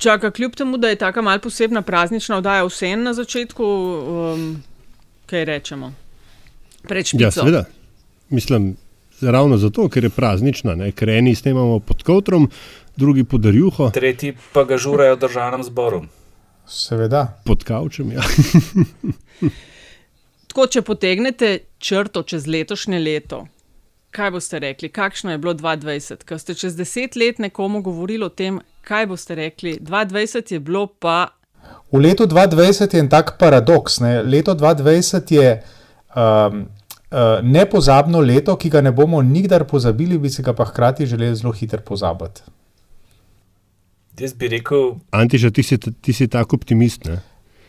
Čaka, kljub temu, da je tako malce posebna praznična oddaja, vse na začetku, um, kaj rečemo? Pred špico. Ja, seveda. Mislim, ravno zato, ker je praznična, ne? ker eni snemamo pod kotrom, drugi pod rjuho. Tretji pa ga žurajo v državnem zboru. Seveda. Pod kavčem. Ja. Tako, če potegnete črto čez letošnje leto, kaj boste rekli, kakšno je bilo 2020? Ker ste čez deset let nekomu govorili o tem, kaj boste rekli. 2020 je bilo pa. V letu 2020 je en tak paradoks. Ne? Leto 2020 je um, uh, nepozabno leto, ki ga ne bomo nikdar pozabili, bi se ga pa hkrati želeli zelo hitro pozabiti. Jaz bi rekel, Antiša, ti si, ti si tako optimist. Ne?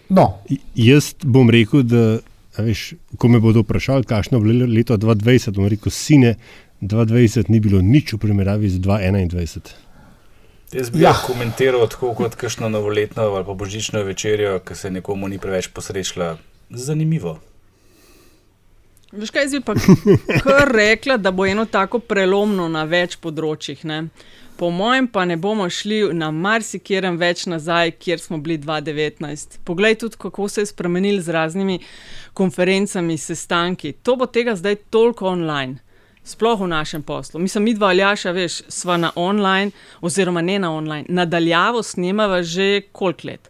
No, J- Jaz bom rekel, da veš, ko me bodo vprašali, kakšno je bilo leto 2020, bom rekel, sine, 2020 ni bilo nič v primerjavi z 2021. jaz bi Ja. komentiral tako kot kakšno novoletno ali pa božično večerjo, ki se nekomu ni preveč posrečila. Zanimivo. Veš kaj, jaz bi pa kar rekla, da bo eno tako prelomno na več področjih. Ne? Po mojem, pa ne bomo šli na marsikjerem več nazaj, kjer smo bili 2019. Poglej tudi, kako se je spremenil z raznimi konferencami, sestanki. To bo tega zdaj toliko online. Sploh v našem poslu. Mislim, mi dva aljaša, veš, sva na online, oziroma ne na online, nadaljavo snemava že koliko let.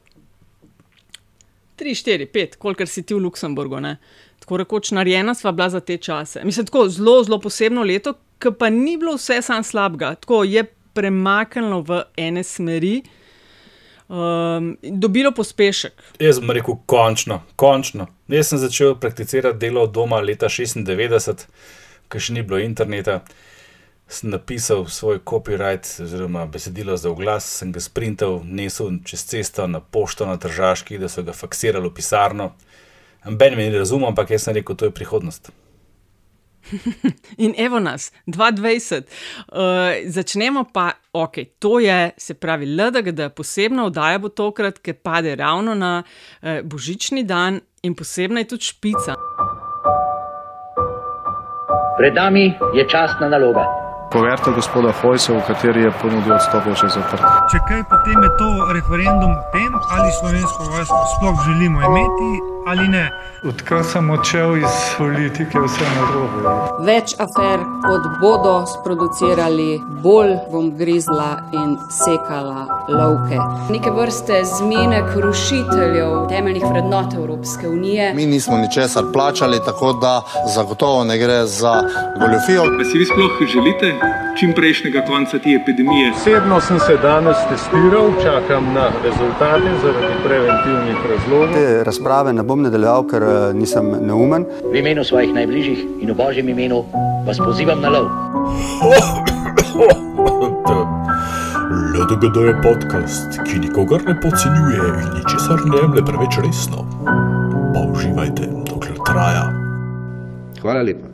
3, 4, 5, kolikor si ti v Luksemburgu. Ne? Tako rekoč narejena sva bila za te čase. Mislim, tako zelo, zelo posebno leto, ki pa ni bilo vse sam slabega. Tako je premaknilo v ene smeri, um, dobilo pospešek. Jaz bom rekel, končno, končno. Jaz sem začel prakticirati delo od doma leta 96, ko še ni bilo interneta. Sem napisal svoj copyright, oziroma besedilo za oglas, sem ga sprintal, nesel čez cesto na pošto na Tržaški, da so ga faksirali v pisarno. Ben me ni razumel, ampak jaz sem rekel, to je prihodnost. In evo nas, 2020. Uh, začnemo pa, ok, to je, se pravi, LDGD, posebna oddaja bo tokrat, ker pade ravno na uh, božični dan in posebna je tudi špica. Pred nami je častna naloga. Poverta gospoda Hojsa, v kateri je ponudil odstop, je še zaprta. Če kaj, potem je to referendum o tem, ali slovensko vojsko sploh želimo imeti ali ne. Odkar sem odšel iz politike, vse na robu. Več afer, kot bodo sproducirali, bolj bom grizla in sekala lovke. Neke vrste zmenek rušiteljev temeljnih vrednot Evropske unije. Mi nismo ničesar plačali, tako da zagotovo ne gre za goljofijo. Pa si vi sploh želite čim prejšnjega konca te epidemije? Osebno sem se danes testiral, čakam na rezultate zaradi preventivnih razlogov. Te razprave ne bom nadaljeval, ker eh, nisem neumen. V imenu svojih najbližjih in v božjem imenu vas pozivam na lov. LDGD je podcast, ki nikogar ne podcenjuje in ničesar ne jemlje preveč resno. Pa uživajte, dokler traja. Hvala lepa.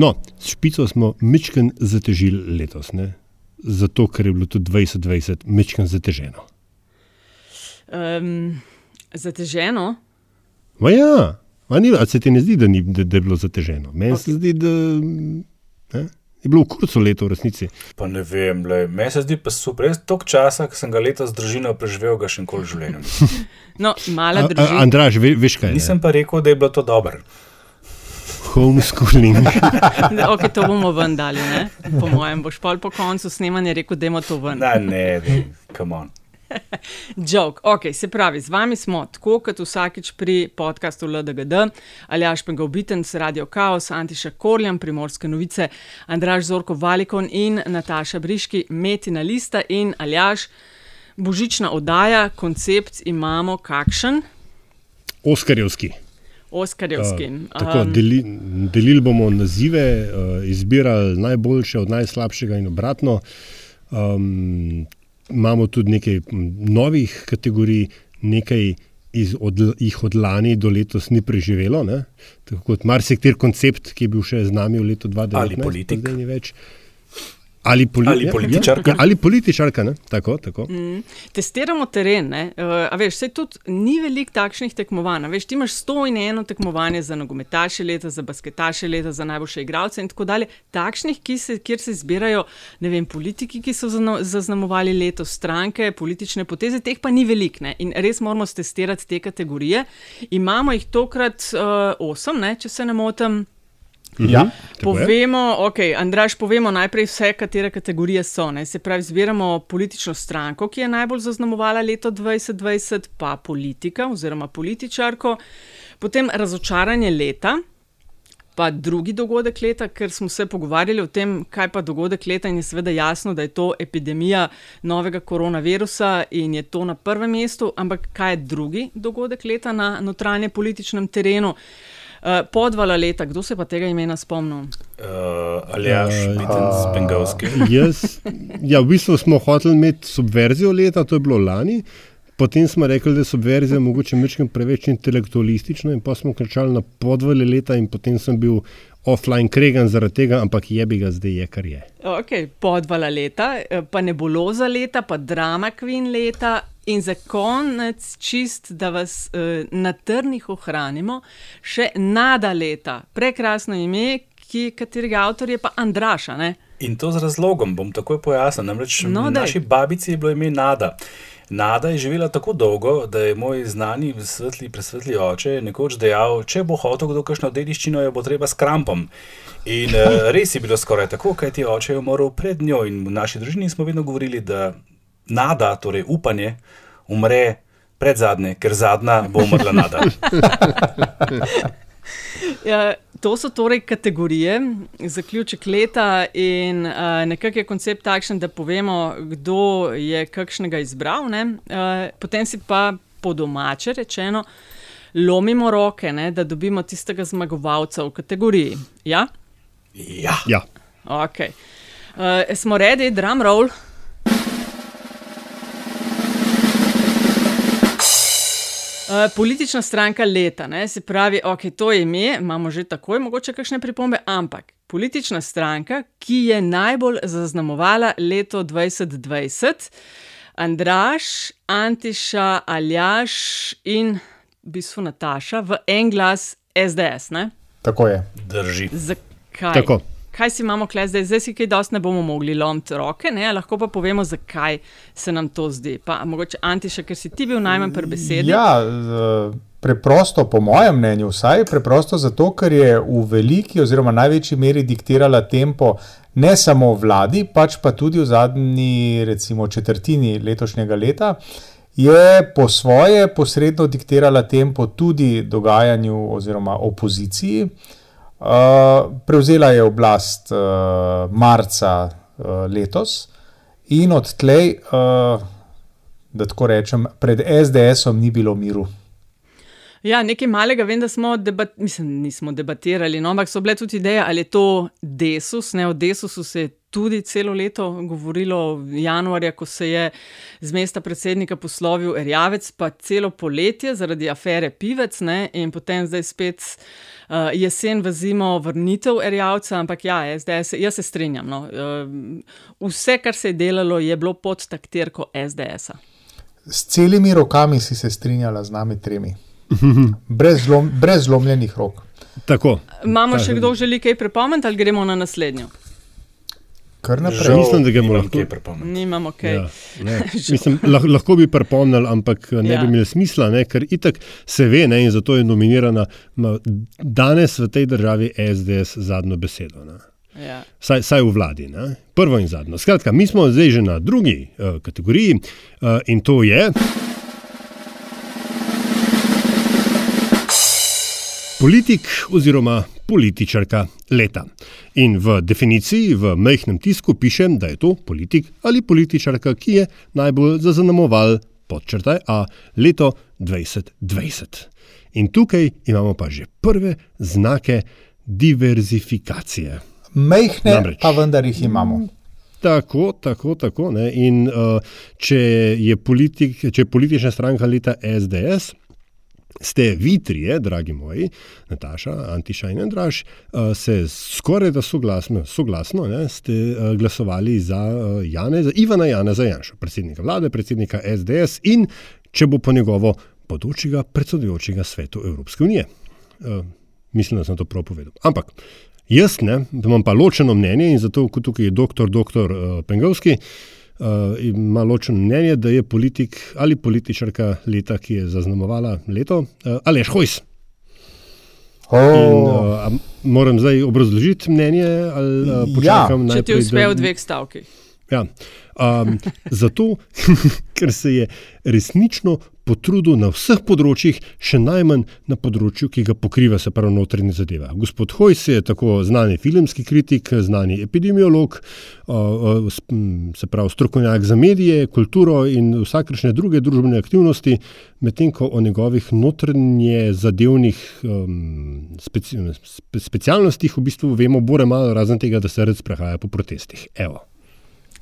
No, s špico smo mečken zatežili letos, ne? zato ker je bilo tudi 2020 mečken zateženo. Um, zateženo. Ma ja, ni, a se ti ne zdi, da, ni, da, da je bilo zateženo? Meni okay. se zdi, da ne, je bilo v kurcu leto v resnici. Pa ne vem, le, meni se zdi pa super. Jaz toliko časa, ki sem ga letos z družino preživel, ga še nikoli v življenju. No, mala družina. Andraž, ve, veš kaj? ne? Nisem pa rekel, da je bilo to dobro. Homeschooling. ok, to bomo ven dali, ne? po mojem. Boš pol po koncu snemanja rekel, da je to ven. Ne, ne, come on. Joke. Ok, se pravi, z vami smo tako kot vsakič pri podkastu LDGD, Aljaš Pengovbiten, Radio Chaos, Antiša Korjan, Primorske novice, Andraž Zorko Valikon in Nataša Briški, Metina Lista in Aljaš. Božična oddaja, koncept imamo kakšen? Oskarjevski. Oskarjevski. Uh, tako, deli, delili bomo nazive, uh, izbirali najboljše od najslabšega in obratno. Um, imamo tudi nekaj novih kategorij, nekaj iz od, jih od lani do letos ni preživelo. Ne? Tako kot marsikter koncept, ki je bil še z nami v letu 2019, Ali politik. zdaj ni več. Ali, poli Ali ja, političarka. Ja, ali političarka, ne? Tako, tako. Mm. Testiramo teren. ne. Uh, a veš, se tudi ni veliko takšnih tekmovanj. a Veš, ti imaš sto in eno tekmovanje za nogometaše leta, za basketaše leta, za najboljše igralce in tako dalje. Takšnih, ki se, kjer se zbirajo vem, politiki, ki so zaznamovali leto, stranke, politične poteze, teh pa ni veliko. ne. In res moramo testirati te kategorije. Imamo jih tokrat uh, osem, ne, če se ne motim. Ja. Mhm. Je. Povemo, ok, Andraš, povemo najprej vse, katere kategorije so. Ne? Se pravi, zbiramo politično stranko, ki je najbolj zaznamovala leto 2020, pa politika oziroma političarko, potem razočaranje leta. Pa drugi dogodek leta, ker smo se pogovarjali o tem, kaj pa dogodek leta, in je seveda jasno, da je to epidemija novega koronavirusa in je to na prvem mestu, ampak kaj je drugi dogodek leta na notranje političnem terenu? Uh, podvala leta, kdo se pa tega imena spomnil? Uh, Aljaš, Uh, Bitenc, Bengalski. Jaz, ja, v bistvu smo hoteli imeti subverzijo leta, to je bilo lani. Potem smo rekli, da je subverzija mogoče mečem preveč intelektualistična, in pa smo kričali na podvale leta, in potem sem bil offline kregan zaradi tega, ampak je bi ga zdaj, je kar je. Ok, podvala leta, eh, pa nebuloza leta, pa drama queen leta. In za konec, čist, da vas uh, na trnih ohranimo, še nada leta, prekrasno ime, ki, katerega avtor je pa Andraša. Ne? In to z razlogom, bom takoj pojasnil. Namreč No, naši babici je bilo ime Nada. Nada je živela tako dolgo, da je moj znani, svetli, presvetli oče nekoč dejal, če bo hotel kdo kakšno dediščino, jo bo treba s krampom. In uh, res je bilo skoraj tako, kaj ti oče je umrl pred njo. In v naši družini smo vedno govorili, da nada, torej upanje, umre pred zadnje, ker zadnja bo umrla nada. Ja, to so torej kategorije, zaključek leta, in uh, nekako je koncept takšen, da povemo, kdo je kakšnega izbral. Uh, potem si pa po domače rečeno lomimo roke, ne, da dobimo tistega zmagovalca v kategoriji. Ja? Ja. ja. Okay. Uh, smo redi, drum roll. Uh, politična stranka leta, ne? se pravi, ok, to je ime, imamo že takoj mogoče kakšne pripombe, ampak politična stranka, ki je najbolj zaznamovala leto 2020, Andraš, Antiša, Aljaš in v bistvu Nataša v en glas SDS. Ne? Tako je. Drži. Zakaj? Tako. Kaj si imamo klej zdaj? Zdaj si kaj dosti ne bomo mogli lomiti roke, ne? lahko pa povemo, zakaj se nam to zdi. Pa mogoče Antiša, ker si ti bil najmanj pri besedi. Ja, preprosto, po mojem mnenju, vsaj preprosto zato, ker je v veliki oziroma največji meri diktirala tempo ne samo vladi, pač pa tudi v zadnji, recimo, četrtini letošnjega leta. Je po svoje posredno diktirala tempo tudi dogajanju oziroma opoziciji. Uh, prevzela je oblast uh, marca uh, letos in odtlej, uh, da tako rečem, pred SDS-om ni bilo miru. Ja, nekaj malega vem, da smo, debat, mislim, nismo debatirali, no, ampak so bile tudi ideje, ali je to Desus. Ne, o Desusu se je tudi celo leto govorilo, januarja, ko se je z mesta predsednika poslovil Erjavec, pa celo poletje zaradi afere Pivec, ne, in potem zdaj spet uh, jesen v zimo vrnitev Erjavca, ampak ja, SDS, jaz se strinjam. No, uh, vse, kar se je delalo, je bilo pod taktirko SDS-a. S celimi rokami si se strinjala z nami tremi. Brez, zlom, brez zlomljenih rok. Tako. Imamo še kdo želi kaj pripomniti ali gremo na naslednjo? Kar naprej. Žal, Mislim, da gremo nimam lahko. kaj. Nimamo kaj. Ja, ne. Žal. Mislim, lah, lahko bi pripomnili, ampak ne Ja. bi imeli smisla, ne, ker itak se ve, ne, in zato je nominirana danes v tej državi SDS zadnjo besedo. Ne. Ja. Saj, saj v vladi, ne? prvo in zadnjo. Skratka, mi smo zdaj že na drugi uh, kategoriji uh, in to je. Politik oziroma političarka leta. In v definiciji v majhnem tisku piše, da je to politik ali političarka, ki je najbolj zaznamoval podčrtaj A leto 2020. In tukaj imamo pa že prve znake diverzifikacije. Mejhne, Namreč. pa vendar jih imamo. Tako, tako, tako. Ne? In uh, če, je politik, če je politična stranka leta SDS, ste vi trije, dragi moji, Nataša, Antiša in Andraš, uh, se skoraj da soglasno, soglasno ne, ste uh, glasovali za uh, Jane, za Ivana Jana Zajanša, predsednika vlade, predsednika SDS in, če bo po njegovo, bodočega predsedujočega svetu Evropske unije. Mislim, da sem to prav povedal. Ampak jaz ne, imam pa ločeno mnenje in zato, kot tukaj je doktor, doktor Pengovski. Ima ločeno mnenje, da je politik ali političarka leta, ki je zaznamovala leto, uh, Aleš Hojs. Oh. In, uh, moram zdaj obrazložiti mnenje, ali uh, počakam ja, najprej. Če ti uspe v dveh stavkih. Ja. Um, zato, ker se je resnično potrudil na vseh področjih, še najmanj na področju, ki ga pokriva, se pravi, notranje zadeve. Gospod Hojs je tako znani filmski kritik, znani epidemiolog, se pravi, strokovnjak za medije, kulturo in vsakršne druge družbene aktivnosti, medtem ko o njegovih notranje zadevnih speci specialnostih v bistvu vemo bore malo, razen tega, da se rad sprehaja po protestih. Evo.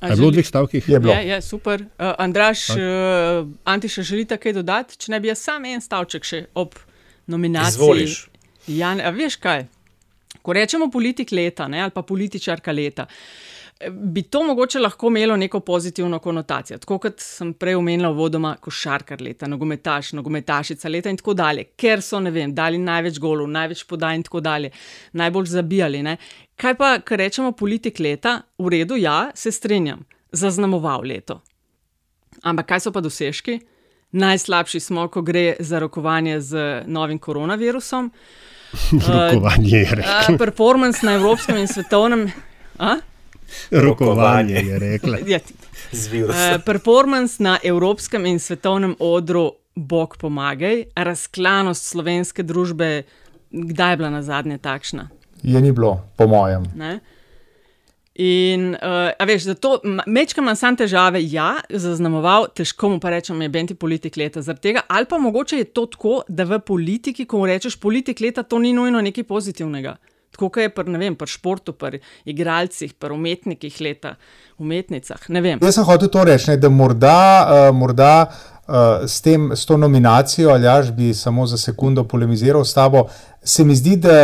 Je bilo v dveh stavkih? Je, je, je super. Uh, Andraš, uh, Antiša, želite kaj dodati? Če ne bi jaz sam en stavček še ob nominaciji. Izvoliš. Jan, a veš kaj? Ko rečemo politik leta ne, ali pa političarka leta, bi to mogoče lahko imelo neko pozitivno konotacijo. Tako kot sem prej omenila vodoma, košarkar leta, nogometaš, nogometašica leta in tako dalje, ker so, ne vem, dali največ golov, največ podaj in tako dalje, najbolj zabijali. Ne. Kaj pa, ker rečemo politik leta, v redu, ja, se strinjam, zaznamoval leto. Ampak kaj so pa dosežki? Najslabši smo, ko gre za rokovanje z novim koronavirusom. rokovanje je rekel. Uh, performance na evropskem in svetovnem. A? Rokovanje je rekla. Z virusom. Uh, performance na evropskem in svetovnem odru, bog pomagaj, razklanost slovenske družbe, kdaj je bila na zadnje takšna? Je ni bilo, po mojem. Ne? In, uh, a veš, zato mečkam na sam težave, ja, zaznamoval, težko mu pa rečem, je benti politik leta zaradi tega, ali pa mogoče je to tako, da v politiki, ko rečeš politik leta, to ni nujno nekaj pozitivnega. Tako kot je pri, vem, pri športu, pri igralcih, pri umetnikih leta, umetnicah. Jaz sem hotel to reči, ne, da morda, uh, morda uh, s, tem, s to nominacijo, ali až bi samo za sekundo polemiziral s tabo, se mi zdi, da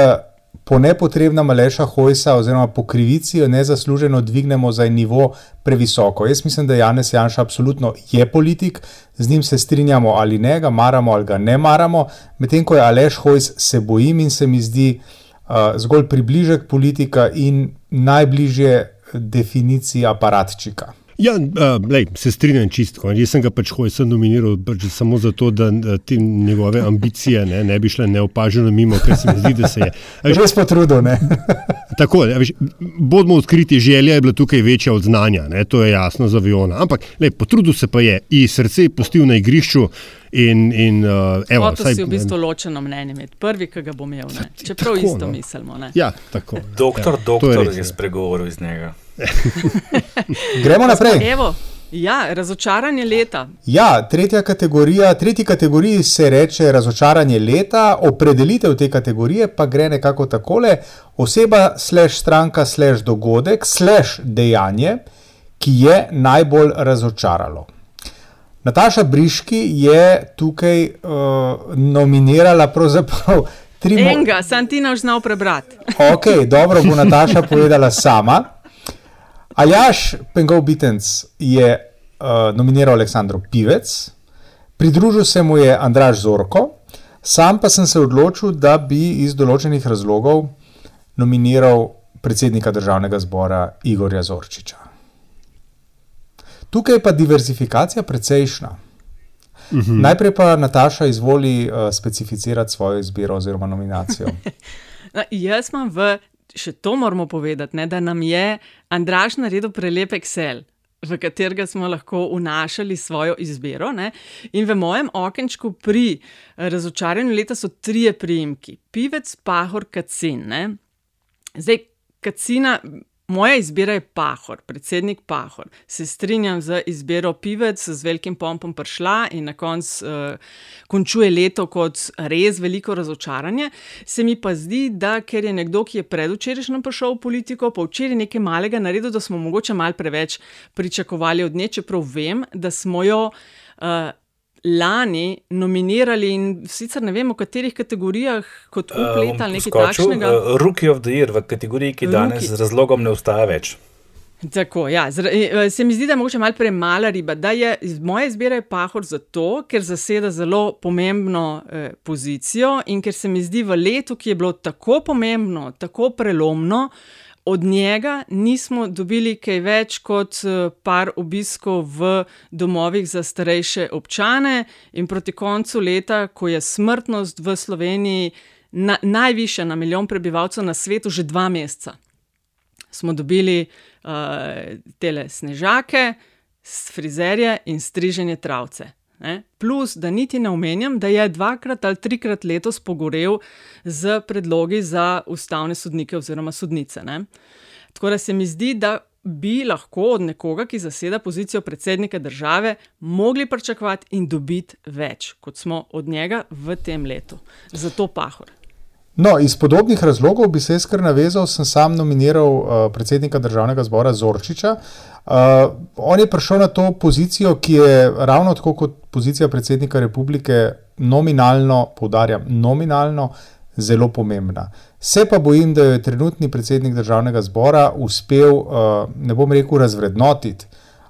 po nepotrebnem Aleša Hojsa oziroma po krivici jo nezasluženo dvignemo za nivo previsoko. Jaz mislim, da Janez Janša absolutno je politik, z njim se strinjamo ali ne, ga maramo ali ga ne maramo, medtem ko je Aleš Hojs, se bojim in se mi zdi uh, zgolj približek politika in najbližje definiciji aparatčika. Ja, uh, lej, se strinjam čisto. Jaz sem ga pač hojsa nominiral pač samo zato, da te njegove ambicije ne, ne bi šle neopaženo mimo, ker se mi zdi, da se je. Že smo trudili. Tako, veš, bodimo odkriti, želja je bila tukaj večja od znanja, ne, to je jasno za Viona. Ampak lej, potrudil se pa je in srce je pustil na igrišču. In, in, uh, evo, to si v bistvu ločeno mnenje, med prvi, ki ga bom imel. Ne. Čeprav tako, isto no. mislimo. Ne. Ja, tako. Doktor, ja, doktor je, res, je spregovoril iz njega. Gremo naprej. Evo, ja, razočaranje leta. Ja, tretja kategorija, tretji kategoriji se reče razočaranje leta, opredelitev te kategorije pa gre nekako takole: oseba, slash stranka, slash dogodek, slash dejanje, ki je najbolj razočaralo. Nataša Briški je tukaj uh, nominirala pravzaprav tri možnosti. Enega, sem ti naš znal prebrati. ok, dobro bo Nataša povedala sama. Aljaš Pengov Bitens je uh, nominiral Aleksandro Pivec, pridružil se mu je Andraš Zorko, sam pa sem se odločil, da bi iz določenih razlogov nominiral predsednika državnega zbora Igorja Zorčiča. Tukaj je pa diverzifikacija precejšna. Uh -huh. Najprej pa Nataša izvoli uh, specificirati svojo izbiro oziroma nominacijo. no, jaz imam v, še to moramo povedati, ne, da nam je Andraš naredil prelep Excel. V katerega smo lahko vnašali svojo izbiro. Ne? In v mojem okenčku pri razočaranju leta so trije prijemki: pivec, pahor, kacin. Ne? Zdaj, kacina, moja izbira je pahor, predsednik pahor. Se strinjam z izbiro pivec, z velikim pompom prišla in na koncu uh, končuje leto kot res veliko razočaranje. Se mi pa zdi, da ker je nekdo, ki je predvčerajšnjem prišel v politiko, pa včeraj nekaj malega naredil, da smo mogoče mal preveč pričakovali od nje, čeprav vem, da smo jo. Uh, lani nominirali in sicer ne vem, v katerih kategorijah, kot Uh, uplet bom ali nekaj poskočil, takšnega. uh, Rookie of the Year v kategoriji, ki danes Rookie. z razlogom ne ustaja več. Tako, ja, zra, eh, se mi zdi, da je mogoče malo premala riba. Je, iz moje izbire je Pahor zato, ker zaseda zelo pomembno eh, pozicijo in ker se mi zdi v letu, ki je bilo tako pomembno, tako prelomno, od njega nismo dobili kaj več kot eh, par obiskov v domovih za starejše občane in proti koncu leta, ko je smrtnost v Sloveniji na, najvišja na milijon prebivalcev na svetu, že dva meseca smo dobili uh, tele snežake, frizerje in striženje travce. Ne? Plus, da niti ne omenjam, da je dvakrat ali trikrat letos pogorel z predlogi za ustavne sodnike oziroma sodnice. Ne? Tako da se mi zdi, da bi lahko od nekoga, ki zaseda pozicijo predsednika države, mogli pričakovati in dobiti več, kot smo od njega v tem letu. Zato pahor. No, iz podobnih razlogov bi se jaz kar navezal, sem sam nominiral uh, predsednika državnega zbora Zorčiča. Uh, on je prišel na to pozicijo, ki je ravno tako kot pozicija predsednika republike, nominalno, poudarjam, nominalno zelo pomembna. Se pa bojim, da je trenutni predsednik državnega zbora uspel, uh, ne bom rekel razvrednotiti,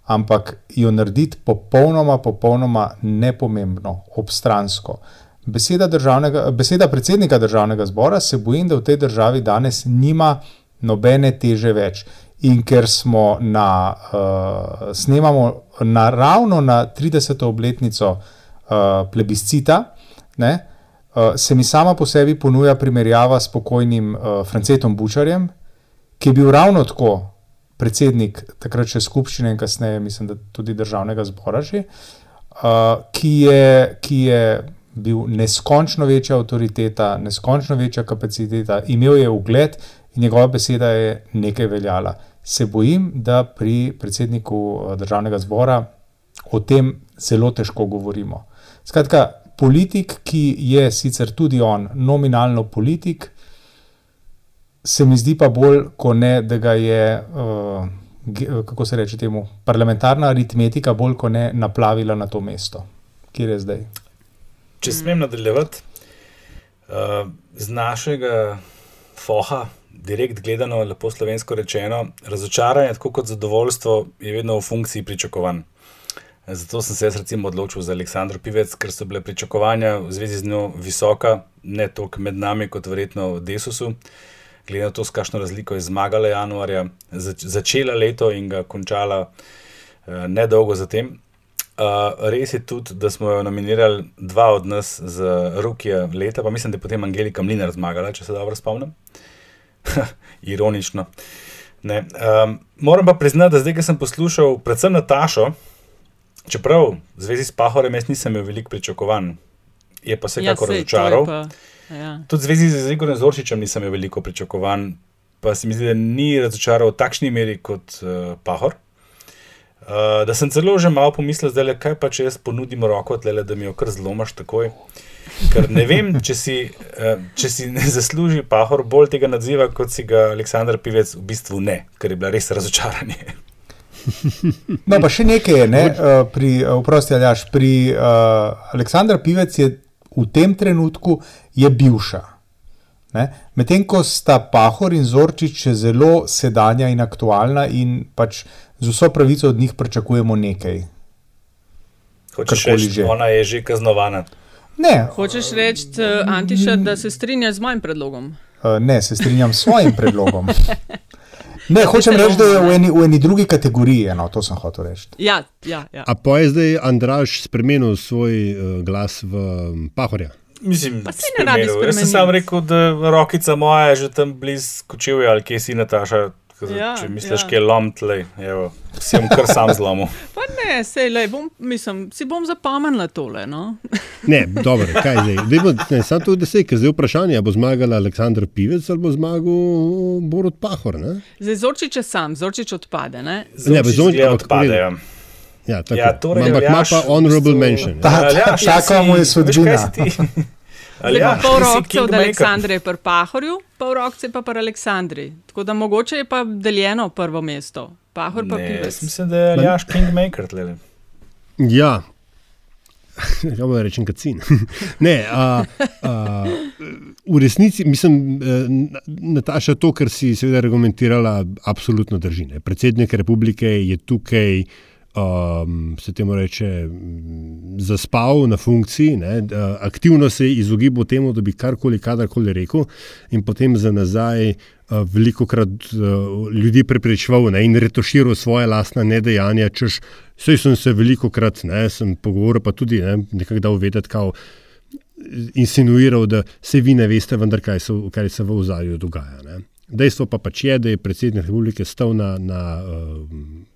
ampak jo narediti popolnoma, popolnoma nepomembno, obstransko. Beseda, državnega, beseda predsednika državnega zbora se bojim, da v tej državi danes nima nobene teže več. In ker smo na, uh, snemamo na, ravno na 30. obletnico uh, plebiscita, ne, uh, se mi sama po sebi ponuja primerjava s pokojnim uh, Francetom Bučarjem, ki je bil ravno tako predsednik takrat še skupščine in kasneje, mislim, da tudi državnega zbora že, uh, ki je. Ki je bil neskončno večja avtoriteta, neskončno večja kapaciteta, imel je ugled in njegova beseda je nekaj veljala. Se bojim, da pri predsedniku eh, državnega zbora o tem zelo težko govorimo. Skratka, politik, ki je sicer tudi on nominalno politik, se mi zdi pa bolj, kot ne, da ga je, uh, kako se reče temu, parlamentarna aritmetika bolj kot ne naplavila na to mesto, kjer je zdaj. Če smem nadaljevati, uh, z našega foha, direkt gledano, lepo slovensko rečeno, razočaranje, tako kot zadovoljstvo, je vedno v funkciji pričakovanj. Zato sem se jaz recimo odločil za Aleksandro Pivec, ker so bile pričakovanja v zvezi z njo visoka, ne toliko med nami, kot verjetno v Desusu. Glede na to, s kakšno razliko je zmagala januarja, zač začela leto in ga končala uh, nedolgo zatem. Uh, res je tudi, da smo jo nominirali dva od nas za Rukija leta, pa mislim, da je potem Angelika Mlinar zmagala, če se dobro spomnim. Ironično. Um, moram pa priznati, da zdaj, ko sem poslušal predvsem Natašo, čeprav v zvezi s Pahorem jaz nisem imel veliko pričakovanj, je pa vsekakor ja, razočaral. Ja. Tudi v zvezi z Igorjem Zorčičem nisem imel veliko pričakovanj, pa se mi zdi, da ni razočaral v takšni meri kot uh, Pahor. Uh, da sem celo že malo pomislil, zdaj, le, kaj pa če jaz ponudim roko, tlele, da mi jo kar zlomaš takoj. Ker ne vem, če si, uh, če si ne zasluži pahor bolj tega nadziva, kot si ga Aleksandr Pivec v bistvu ne, ker je bila res razočaranje. No, pa še nekaj je, ne, uh, pri, vprosti, Aljaš, pri uh, Aleksandra Pivec je v tem trenutku je bivša. Medtem ko sta Pahor in Zorčič zelo sedanja in aktualna, in pač z vso pravico od njih pričakujemo nekaj. Hočeš reči, ona je že kaznovana. Ne. Hočeš reči, Antiša, da se strinjaš z mojim predlogom? Uh, ne, se strinjam s svojim predlogom. Ne, hočem reči, da je v eni, v eni drugi kategoriji, no, to sem hotel reči. Ja, ja, ja. A pa je zdaj Andraš spremenil svoj uh, glas v um, Pahorja? Mislim, Pa saj ne rabi Jaz sem sam rekel, da rokica moja je že tam blizu kočevja, ali kje si Nataša. Ja, če misliš, ja. da je lom tlej, evo, si bom kar sam zlomil. Pa ne, sej, lej, bom, mislim, si bom zapomnila tole. No? Ne, dobro, kaj zdaj? Dejmo, ne, samo to, da se je, ker zdaj vprašanje, bo zmagal Aleksandr Pivec ali bo zmagal Borod Pahor. Ne? Zdaj Zorčič je sam, Zorčič odpade. Ne, ne Zorčič odpade. Ja. Ja, tako. Ja, torej, Ampak ima pa honorable mention. Ta, ta, taka mu je sodbina. Zdaj pa pol rokce od Aleksandre pri Pahorju, pol rokce pa pri Aleksandri. Tako da mogoče je pa deljeno prvo mesto. Pahor pa ne, Pivec. Mislim, da je Aljaš Kingmaker tlele. Ja. Kaj bo rečem, kacin. ne, a, a, v resnici, mislim, eh, Nataša, to, kar si seveda argumentirala, absolutno drži. Ne. Predsednik republike je tukaj, um, se temu reče, m, zaspal na funkciji, ne, aktivno se je izogibal temu, da bi karkoli, kadarkoli rekel, in potem za nazaj. Veliko krat uh, ljudi preprečeval ne, in retoširal svoje lastne nedejanja, češ, vse sem se veliko krat, ne, sem pogovoril, pa tudi ne, nekaj dal vedeti, kao, insinuiral, da se vi ne veste, vendar kaj se, kaj se v ozadju dogaja. Ne. Dejstvo pa pač je, da je predsednik republike stal na, na uh,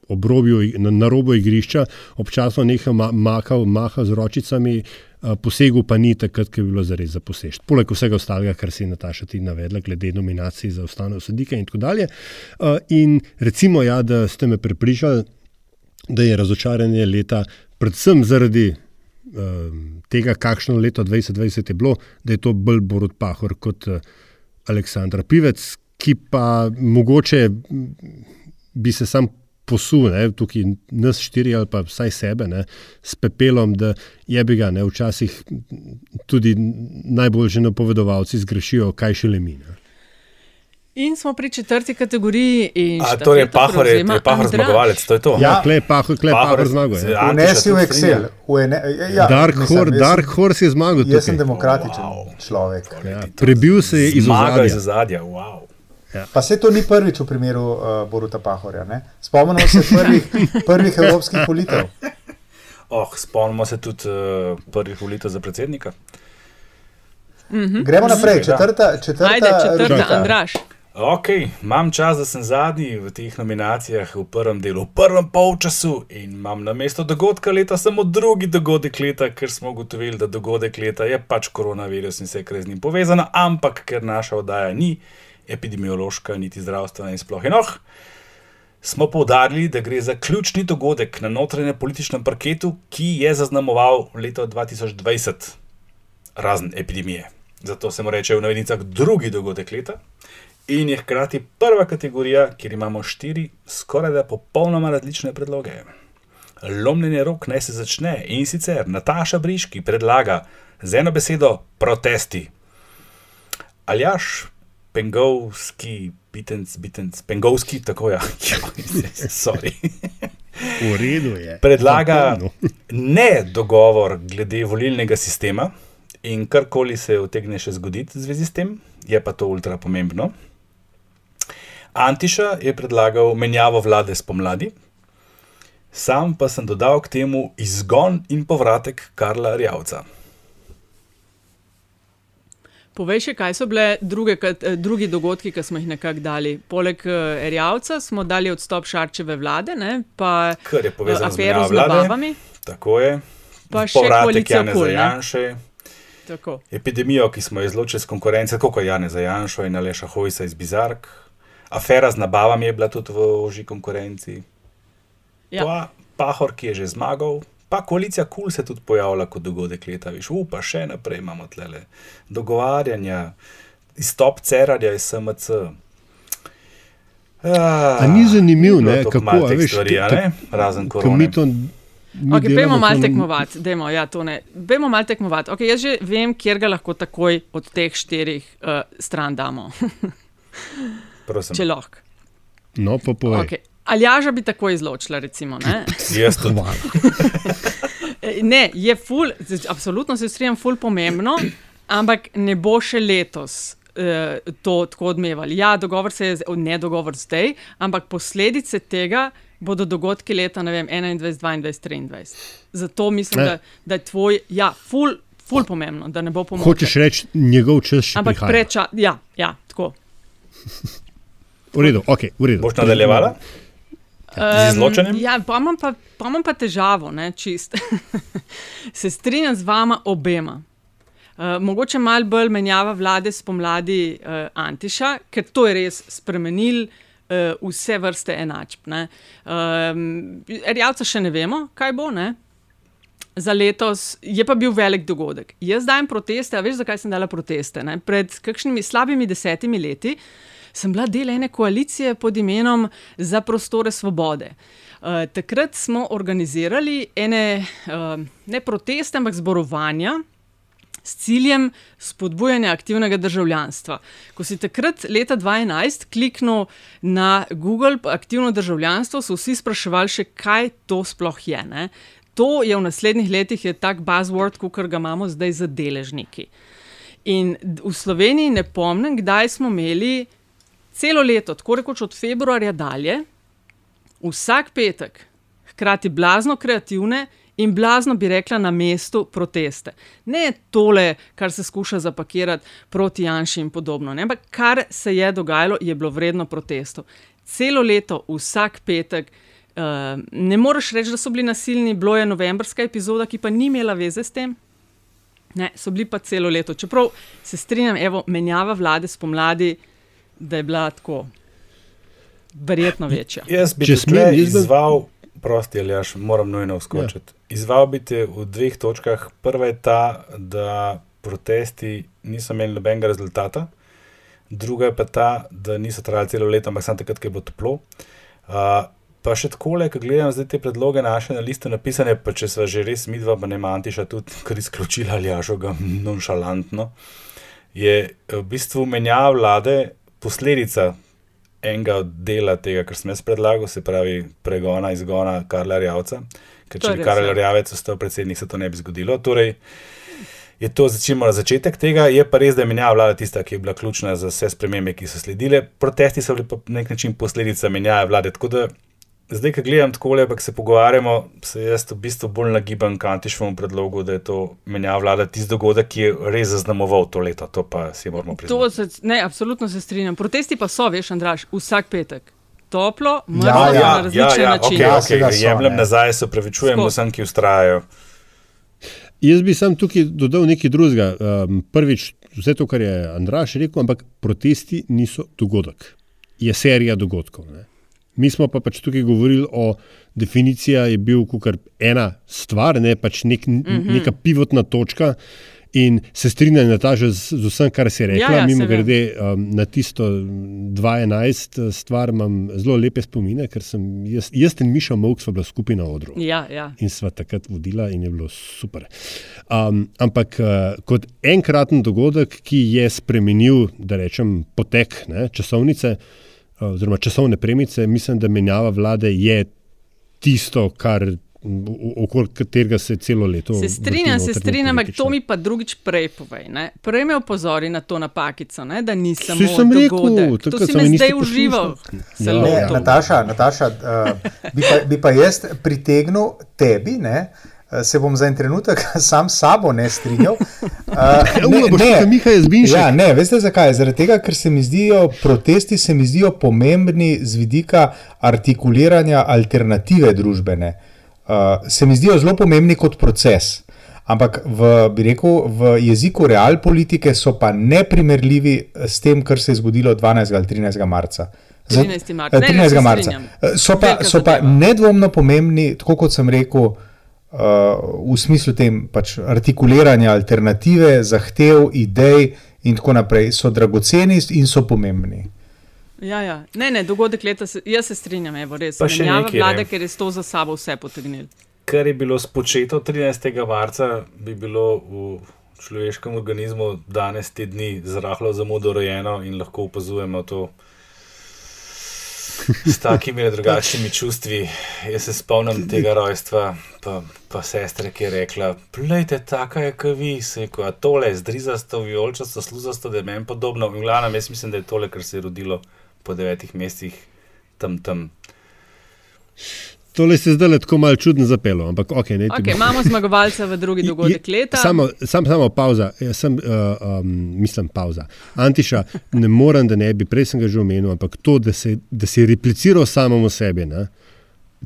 obrobju, na, na robu igrišča, občasno nekaj ma, makal, mahal z ročicami, posegel pa ni takrat, ko je bilo zares za posež. Poleg vsega ostalega, kar si Nataša ti navedla, glede nominacij za ustavne sodnike in tako dalje. In recimo, ja, da ste me prepričali, da je razočaranje leta, predvsem zaradi tega, kakšno leto 2020 je bilo, da je to bolj Borod Pahor kot Aleksandra Pivec, ki pa mogoče bi se sam posul, ne, tukaj nas štiri ali pa vsaj sebe, ne, s pepelom, da je bi ga, ne, včasih tudi najboljši napovedovalci zgrešijo, kaj šele mi. Ne. In smo pri četrti kategoriji. A, torej, Pahor je, je Pahor zmagovalec, to je to. Ja, klej Pahor, klej Pahor zmaguje. Vnesi v Excel. V ene, ja, Dark, mislim, Hor, jaz Dark sem- Horse je zmagal. Jaz sem tukaj. demokratičen wow. človek. Ja, prebil se je iz Zmaga iz ozadja. ozadja, wow. Pa se to ni prvič v primeru uh, Boruta Pahorja. Ne? Spomnimo se prvih, prvih evropskih volitev. Oh, spomnimo se tudi uh, prvih volitev za predsednika. Mhm. Gremo naprej, Ja. četrta, četrta, Ajde, četrta, rubrika. Andraš. Ok, imam čas, da sem zadnji v teh nominacijah v prvem delu, v prvem polčasu in imam na mesto dogodka leta samo drugi dogodek leta, ker smo ugotovili, da dogodek leta je pač koronavirus in vse, kar je z njim povezano, ampak ker naša oddaja ni epidemiološka, niti zdravstvena in sploh enoh. Smo poudarili, da gre za ključni dogodek na notranjem političnem parketu, ki je zaznamoval leto 2020, razen epidemije. Zato se mu reče v navednicah drugi dogodek leta. In je hkrati prva kategorija, kjer imamo štiri skoraj da popolnoma različne predloge. Lomljenje rok naj se začne in sicer Nataša Briški predlaga z eno besedo protesti. Aljaš, Pengovski, Bitenc, Bitenc, Pengovski, tako ja, sorry. V redu je. Predlaga ne dogovor glede volilnega sistema in karkoli se utegne še zgoditi v zvezi s tem, je pa to ultra pomembno. Antiša je predlagal menjavo vlade spomladi, sam pa sem dodal k temu izgon in povratek Karla Rjavca. Povej še, kaj so bile druge, eh, drugi dogodki, ki smo jih nekako dali. Poleg uh, Erjavca smo dali odstop Šarčeve vlade, ne, pa eh, z afero z nabavami. Tako je. Pa še Povratek koalicijo Janeza KUL, ne? Janše. Tako. Epidemijo, ki smo jo izločili z konkurence, kot je Janez Janša in Aleša Hojsa iz Bizark. Afera z nabavami je bila tudi v oži konkurenci. Ja. Pa Pahor, ki je že zmagal, pa koalicija KUL se je tudi pojavila kot dogodek leta. Viš, upa, še naprej imamo tlele dogovarjanja, izstop Cerarja iz SMC. A ni zanimivo, ne, kako je veš, stvari, a tak- ne? razen ko korone. mi to Okay, Pejmo malo tekmovati, dajmo, ja, to ne. Pejmo malo tekmovati. Okay, jaz že vem, kjer ga lahko takoj od teh štirih uh, stran damo. Prosim. Če lahko. No, pa povej. Okay. Aljaža bi tako izločila, recimo. Ne? Jaz tudi. Eh, ne, je ful, absolutno se strinjam, ful pomembno, ampak ne bo še letos. eh, To tako odmevali. Ja, dogovor se je, ne dogovor zdaj, ampak posledice tega bodo dogodki leta ne vem, 21, 22, 23. Zato mislim, Ne. da, da je tvoj, ja, ful, ful pomembno, da ne bo pomoč. Hočeš reči, njegov čas še Ampak prihaja. preča, ja, ja, tako. V redu, ok, v redu. Boš nadaljevala? Z izločanjem? Um, ja, pa imam pa, pa, imam pa težavo, ne, čist. Se strinjam z vama obema. Uh, mogoče malo bolj menjava vlade spomladi uh, Antiša, ker to je res spremenil uh, vse vrste enačb. ne. Um, Rjavca še ne vemo, kaj bo. Ne? Za letos je pa bil velik dogodek. Jaz dajem proteste, a veš, zakaj sem dala proteste? Ne? Pred kakšnimi slabimi desetimi leti sem bila del ene koalicije pod imenom Za prostore svobode. Uh, takrat smo organizirali ene, uh, ne proteste, ampak zborovanja s ciljem spodbujanja aktivnega državljanstva. Ko si takrat, leta 2011, kliknil na Google aktivno državljanstvo, so vsi spraševali, še, kaj to sploh je. Ne? To je v naslednjih letih tak buzzword, kot ga imamo zdaj za deležniki. In v Sloveniji ne pomnim, kdaj smo imeli celo leto, tako rekoč od februarja dalje, vsak petek, hkrati blazno kreativne in blazno bi rekla na mestu proteste. Ne tole, kar se skuša zapakirati proti Janšu in podobno, ampak kar se je dogajalo, je bilo vredno protestov. Celo leto, vsak petek. Uh, ne moreš reči, da so bili nasilni, bilo je novembrska epizoda, ki pa ni imela veze s tem. Ne, so bili pa celo leto. Čeprav se strinjam, evo, menjava vlade spomladi, da je bila tako verjetno večja. Jaz bi se izval, prosti ali jaš, moram nujno vskočiti. Ja. Izval bi te v dveh točkah. Prva je ta, da protesti niso imeli nobenega rezultata, druga je pa ta, da niso trajali celo leto, ampak samo takrat, ko je bilo toplo. Uh, Pa še tako, ko gledam zdaj te predloge naše na listu napisane, pa če so že res midva, pa ne mantiša tudi, ker izključila ali jažoga nonšalantno, je v bistvu menjava vlade posledica enega od dela tega, kar sem jaz predlagal, se pravi pregona, izgona Karla Rjavca. Ker če bi Karl Rjavec ostal predsednik, se to ne bi zgodilo. Torej, je to začimo začetek tega, je pa res, da je menjava vlada tista, ki je bila ključna za vse spremembe, ki so sledile. Protesti so bili pa na nek način posledica menjave vlade. Tako da zdaj, ko gledam tako ampak se pogovarjamo, se jaz v bistvu bolj nagibam k antišvemu predlogu, da je to menjava vlada tisti dogodek, ki je res zaznamoval to leto. To pa si moramo priznati. Se, ne, absolutno se strinjam. Protesti pa so, veš, Andraš, vsak petek. Toplo, mrzlo, ja, ja, na različne ja, ja, načine. Okay, okay, jemljem nazaj, se upravičujem vsem, ki ustrajajo. Jaz bi sam tukaj dodal nekaj drugega. Um, prvič, vse to, kar je Andraš rekel, ampak protesti niso dogodek, je serija dogodkov. Ne? Mi smo pa pač tukaj govorili o definiciji, je bil kar ena stvar, ne pač nek, mm -hmm. neka pivotna točka. In se strinjam, je z, z vsem, kar si rekla. Ja, ja, Mimo grede um, na tisto 2.11 stvar imam zelo lepe spomine, ker sem jaz, jaz in Miša Mok sva bila skupaj na odru. Ja, ja. In sva takrat vodila in je bilo super. Um, ampak uh, kot enkraten dogodek, ki je spremenil, da rečem, potek ne, časovnice oziroma časovne premice, mislim, da menjava vlade je tisto, kar. Okoli katerega se celo leto. Se strinjam, se strinjam, ampak to mi pa drugič prej povej. Ne? Prej me opozori na to napakico, ne? da nisem videl. Sem rekel, to si me zdaj užival. Ja, ne, Nataša, Nataša uh, bi, pa, bi pa jaz pritegnil tebi, ne? Se bom za en trenutek sam s sabo ne strinjal. Uh, ne, ne, Miha je zbinjši. Ja, ne, veste zakaj? Zaradi tega, ker se mi zdijo protesti se mi zdijo pomembni z vidika artikuliranja alternative družbene. Uh, se mi zdijo zelo pomembni kot proces. Ampak v, bi rekel, v jeziku real politike so pa neprimerljivi s tem, kar se je zgodilo 12. ali 13. marca. 13. marca. 13. Ne, marca. So pa, so pa nedvomno pomembni, tako kot sem rekel, uh, v smislu tem pač artikuliranja alternative, zahtev, idej in tako naprej, so dragoceni in so pomembni. Ja, ja. Ne, ne, dogodek leta, se, jaz se strinjam, evo, res. Pa še nekaj vlade, ker je to za sabo vse potegnil. Kar je bilo spočeto 13. marca, bi bilo v človeškem organizmu danes te dni zrahlo zamudo rojeno in lahko opazujemo to s takimi drugačnimi čustvi. Jaz se spomnim tega rojstva, pa, pa sestre, ki je rekla: Poglejte, taka je kot vi, se je kot tole, zdrizasto, vijolčasto, sluzasto, da je meni podobno. In glavno, jaz mislim, da je tole, kar se je rodilo po devetih mesecih tam tam. Tole se zdaj tako malo čudno zapelo, ampak ok. Ne, okay imamo zmagovalca v drugi dogodek leta. Samo, sam, samo pauza, sem, uh, um, mislim, pauza. Antiša, ne morem, da ne bi, prej sem ga že omenil, ampak to, da si, da si repliciral samemu sebi. Ne?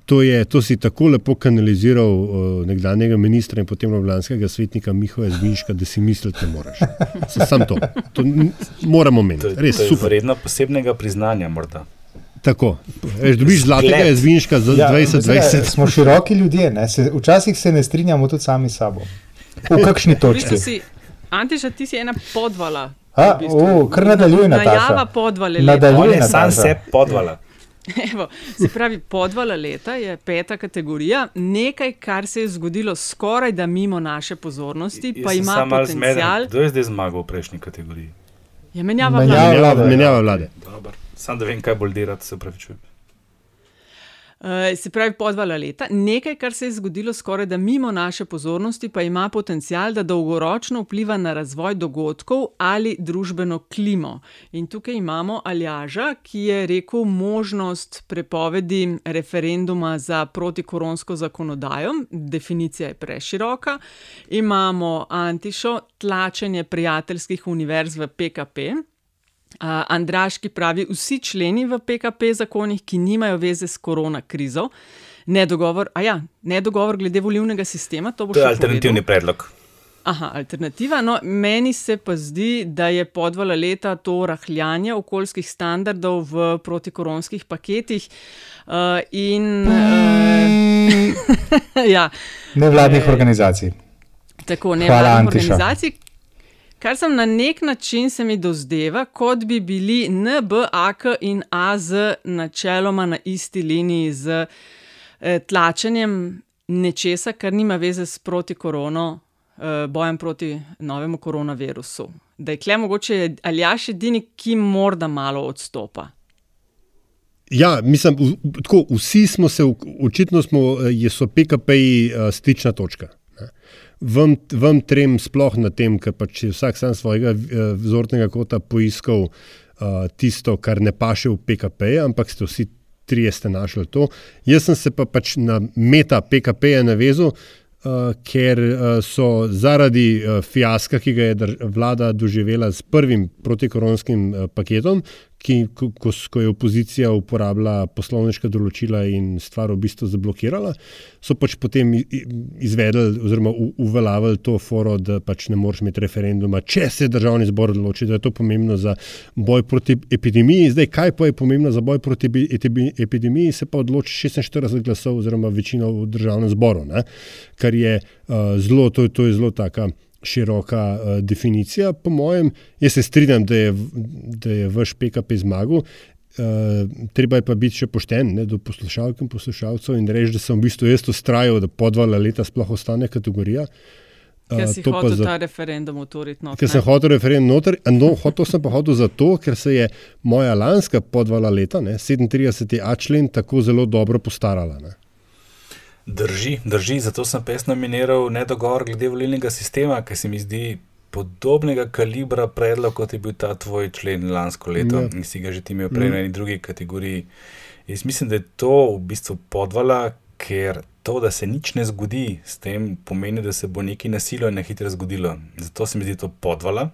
To, je, to si tako lepo kanaliziral uh, nekdanjega ministra in potem oblanskega svetnika Mihoja Zvinška, da si misliti ne moreš. Sam to. to moramo omeniti. Res to je super. Vredno posebnega priznanja morda. Tako, Eš, dobiš zlatega zvinška za ja, 2020. Smo široki ljudje, se, včasih se ne strinjamo tudi sami s sabo. V kakšni točki? Antiša, ti si ena podvala A, o, kar nadaljuj, Nataša. Najava podvale leta. Nadaljuj, On je sam se podvala. Evo, se pravi, podvala leta je peta kategorija, nekaj, kar se je zgodilo skoraj da mimo naše pozornosti, pa Jaz sem ima potencial. zmeden. Kdo je zdaj zmagal v prejšnji kategoriji? Je menjava Menjava vlade. vlade. Menjava vlade. Dobar. Sam da vem, kaj bolj delati, se pravi. Čujem. Uh, se pravi, podvala leta. Nekaj, kar se je zgodilo skoraj da mimo naše pozornosti, pa ima potencial, da dolgoročno vpliva na razvoj dogodkov ali družbeno klimo. In tukaj imamo Aljaža, ki je rekel možnost prepovedi referenduma za protikoronsko zakonodajo. Definicija je preširoka. Imamo Antišo, tlačenje prijateljskih univerz v PKP. Uh, Andraš, ki pravi, vsi členi v PKP zakonih, ki nimajo veze s korona krizo, nedogovor, a ja, nedogovor glede volilnega sistema, to bo To je še alternativni povedal. predlog. Aha, alternativa. No, meni se pa zdi, da je podvala leta to rahljanje okoljskih standardov v protikoronskih paketih. Uh, in, uh, ja, Nevladnih organizacij. tako nevladnih organizacij. Kar sem na nek način se mi dozdeva, kot bi bili NB, AK in AZ načeloma na isti liniji z eh, tlačenjem nečesa, kar nima veze s proti korono, eh, bojem proti novemu koronavirusu. Da je kle mogoče Aljaš edini, ki morda malo odstopa. Ja, mislim, v, tako, vsi smo se, očitno smo, eh, so PKP-ji uh, stična točka. ne. Vam, vam trem sploh na tem, ker pač je vsak sam svojega uh, vzornega kota poiskal uh, tisto, kar ne paše v PKP, ampak ste vsi trije ste našli to. Jaz sem se pa pač na meta PKP-ja navezal, uh, ker uh, so zaradi uh, fiaska, ki ga je vlada doživela s prvim protikoronskim uh, paketom, ki, ko, ko, je opozicija uporabila poslovniška določila in stvar v bistvu zablokirala, so pač potem izvedli oziroma uveljavili to foro, da pač ne moreš imeti referenduma, če se državni zbor odloči, da je to pomembno za boj proti epidemiji. Zdaj, kaj pa je pomembno za boj proti epi- epi- epidemiji, se pa odloči 46 glasov oziroma večino v državnem zboru, ne? kar je uh, zelo, to, to je zelo taka široka uh, definicija, po mojem. Jaz se strinjam, da je, da je vaš PKP zmagal. Uh, treba je pa biti še pošten ne, do poslušalk in poslušalcev in reči, da sem v bistvu jaz ustrajal, da podvala leta sploh ostane kategorija. Ker Uh, si to pa hotel za- ta referendum utoriti. No, Ker sem hotel referendum noter, a no, hotel sem pa hotel zato, ker se je moja lanska podvala leta, ne, 37a člen, tako zelo dobro postarala. Ne. Drži, drži, zato sem jaz nominiral nedogovor glede volilnega sistema, ker se mi zdi podobnega kalibra predlog, kot je bil ta tvoj člen lansko leto Ja. ja. in si ga že ti imel prej Mm. na eni drugi kategoriji. Jaz mislim, da je to v bistvu podvala, ker to, da se nič ne zgodi, s tem pomeni, da se bo nekaj nasilno in na hitro zgodilo. Zato se mi zdi to podvala.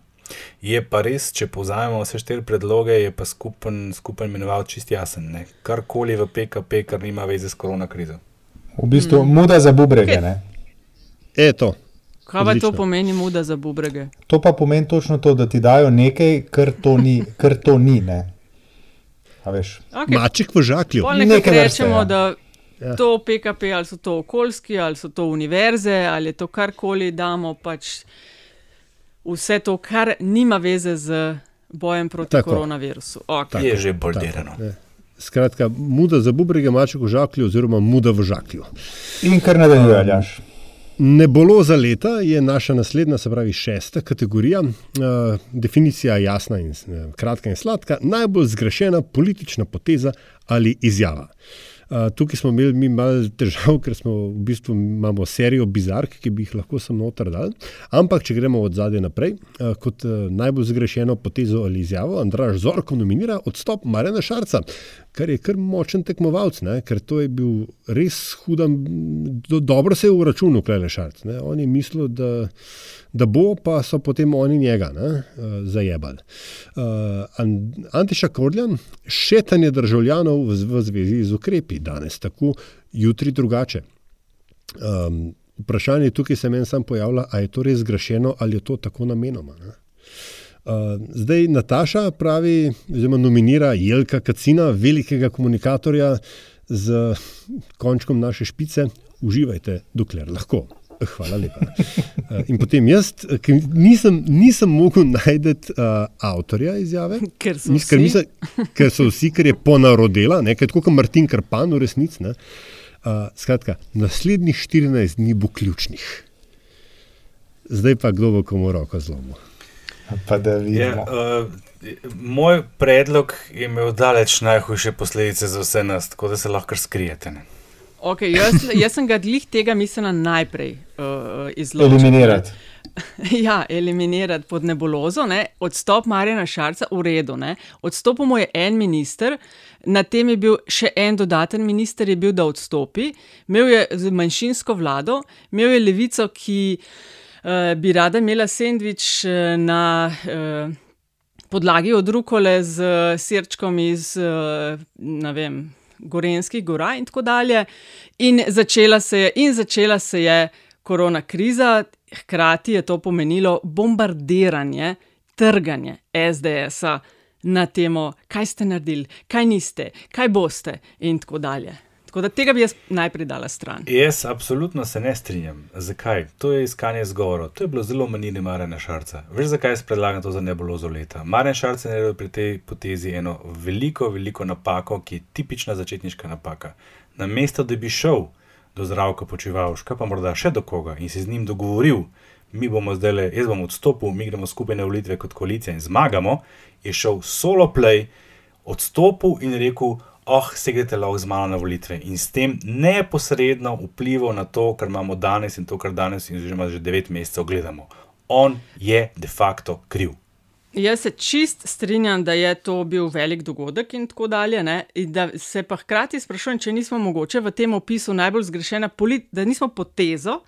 Je pa res, če povzamemo vse štiri predloge, je pa skupen, skupen imenoval čist jasen. Ne? Karkoli v PKP, kar nima veze s korona krizo. V bistvu mm. muda za bubrege. Okej. Ne? Eto. Kaj pa to pomeni muda za bubrege? To pa pomeni točno to, da ti dajo nekaj, kar to ni. Kar to ni ne. A veš? Okej. Maček v žaklju. Pol nekako Neke vrste, rečemo, ja. da Ja. to PKP, ali so to okoljski, ali so to univerze, ali je to karkoli, damo pač vse to, kar nima veze z bojem proti Tako. koronavirusu. Okay. Je že bolj Tako, delano. Skratka, muda za bubrege, maček v žaklju, oziroma muda v žaklju. In kar nadaljuje, Aljaš. Neboloza leta je naša naslednja, se pravi šesta kategorija. Uh, definicija je jasna in uh, kratka in sladka. Najbolj zgrešena politična poteza ali izjava. Uh, tukaj smo imeli mi malo težav, ker smo v bistvu imamo serijo bizark, ki bi jih lahko samo noter dali. Ampak, če gremo od zadaj naprej, uh, kot uh, najbolj zgrešeno potezo ali izjavo, Andraš Zorko nominira odstop Marena Šarca, kar je kar močen tekmovalec, ker to je bil res huda, do, dobro se je uračunal, Klele Šarc. Ne? On je mislil, da, da bo, pa so potem oni njega ne? uh, zajebali. Uh, An- Antiša Kordjan, šetanje državljanov v, v zvezi z ukrepi, danes tako, jutri drugače. Um, vprašanje tukaj se meni sam pojavlja, ali je to res zgrešeno ali je to tako namenoma. Ne? Uh, zdaj Nataša pravi, oziroma nominira Jelka Kacina, velikega komunikatorja z končkom naše špice. Uživajte, dokler lahko. Hvala lepa. Uh, in potem jaz, ki nisem, nisem mogel najti uh, avtorja izjave, Ker so Nis- ker, mislim, ker so vsi, ker je ponarodela, ne, ker je tako kot Martin Karpan, v resnici. ne. Uh, skratka, naslednjih 14 dni bo ključnih. Zdaj pa kdo bo komu roko zlomil. Pa da Je, vidimo. uh, moj predlog je imel daleč najhujše posledice za vse nas, tako da se lahko kar skrijete. Ne? Okay, jaz, jaz sem ga glih tega mislila najprej uh, izločiti. Eliminirati. Ja, eliminirati pod nebulozo. Ne? Odstop Marjana Šarca, v redu. Ne? Odstopil mu je en minister, na tem je bil še en dodaten minister, je bil, da odstopi. Imel je manjšinsko vlado, imel je levico, ki uh, bi rada imela sendvič na. Uh, Podlagi od rukole z sirčkom iz, uh, ne vem, Gorenskih gora in tako dalje. In začela se je, in začela se je korona kriza, hkrati je to pomenilo bombardiranje, trganje SDS-a na temo, kaj ste naredili, kaj niste, kaj boste in tako dalje. Tako da tega bi jaz najprej dala stran. Jaz absolutno se ne strinjam. Zakaj? To je iskanje zgovorov. To je bilo zelo manjine Marjana Šarca. Veš, zakaj jaz predlagam to za nebulozo leta? Marjan Šarc je naredil pri tej potezi eno veliko, veliko napako, ki je tipična začetniška napaka. Na mesto, da bi šel do zdravka počivalška, pa morda še do koga in se z njim dogovoril, mi bomo zdaj le, jaz bom odstopil, mi gremo skupaj na volitve kot koalicija in zmagamo, je šel solo play, odstopil in rekel, oh, segrete lahko z mano na volitve in s tem neposredno vplival na to, kar imamo danes in to, kar danes oziroma že devet mesecev gledamo. On je de facto kriv. Jaz se čist strinjam, da je to bil velik dogodek in tako dalje. Ne? In da se pa hkrati sprašujem, če nismo mogoče v tem opisu najbolj zgrešena, da nismo potezo,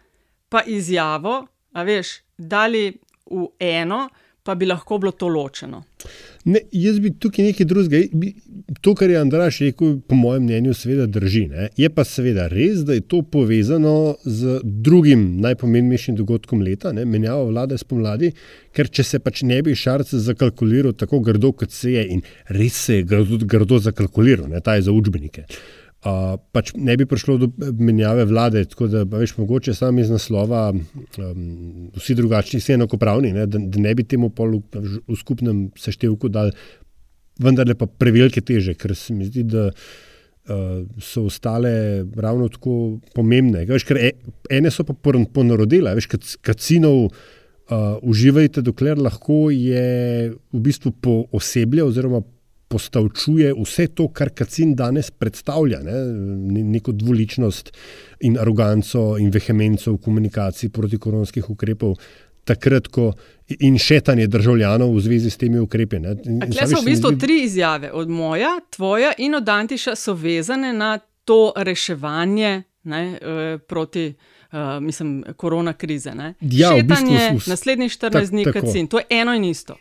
pa izjavo, a veš, dali v eno, pa bi lahko bilo to ločeno. Ne, jaz bi tukaj nekaj drugega. To, kar je Andraš rekel, po mojem mnenju, seveda drži. Ne? Je pa seveda res, da je to povezano z drugim najpomembnejšim dogodkom leta, ne? menjava vlade spomladi, ker če se pač ne bi Šarc zakalkuliral tako grdo, kot se je, in res se je grdo, grdo zakalkuliral, ne? ta je za učbenike. Uh, pač ne bi prišlo do menjave vlade, tako da veš, mogoče sam iz naslova, um, vsi drugačni, vsi enakopravni, ne, da, da ne bi temu polu v, skupnem seštevku dal vendarle pa prevelike teže, ker se mi zdi, da uh, so ostale ravno tako pomembne. Veš, e, ene so pa ponarodile, veš, kac- kacinov. Uh, uživajte, dokler lahko je v bistvu pooseblja oziroma postavčuje vse to, kar Kacin danes predstavlja, ne? Ne- neko dvoličnost in aroganco in vehemenco v komunikaciji proti koronskih ukrepov, takrat, ko in šetanje državljanov v zvezi s temi ukrepi. Tukaj so v bistvu tri izjave, od moja, tvoja in od Antiša, so vezane na to reševanje ne, eh, proti. Uh, mislim, korona krize. ne. Ja, v bistvu Šetanje, s- naslednjih 14 dni, tak- tako. kacin, to je eno in isto.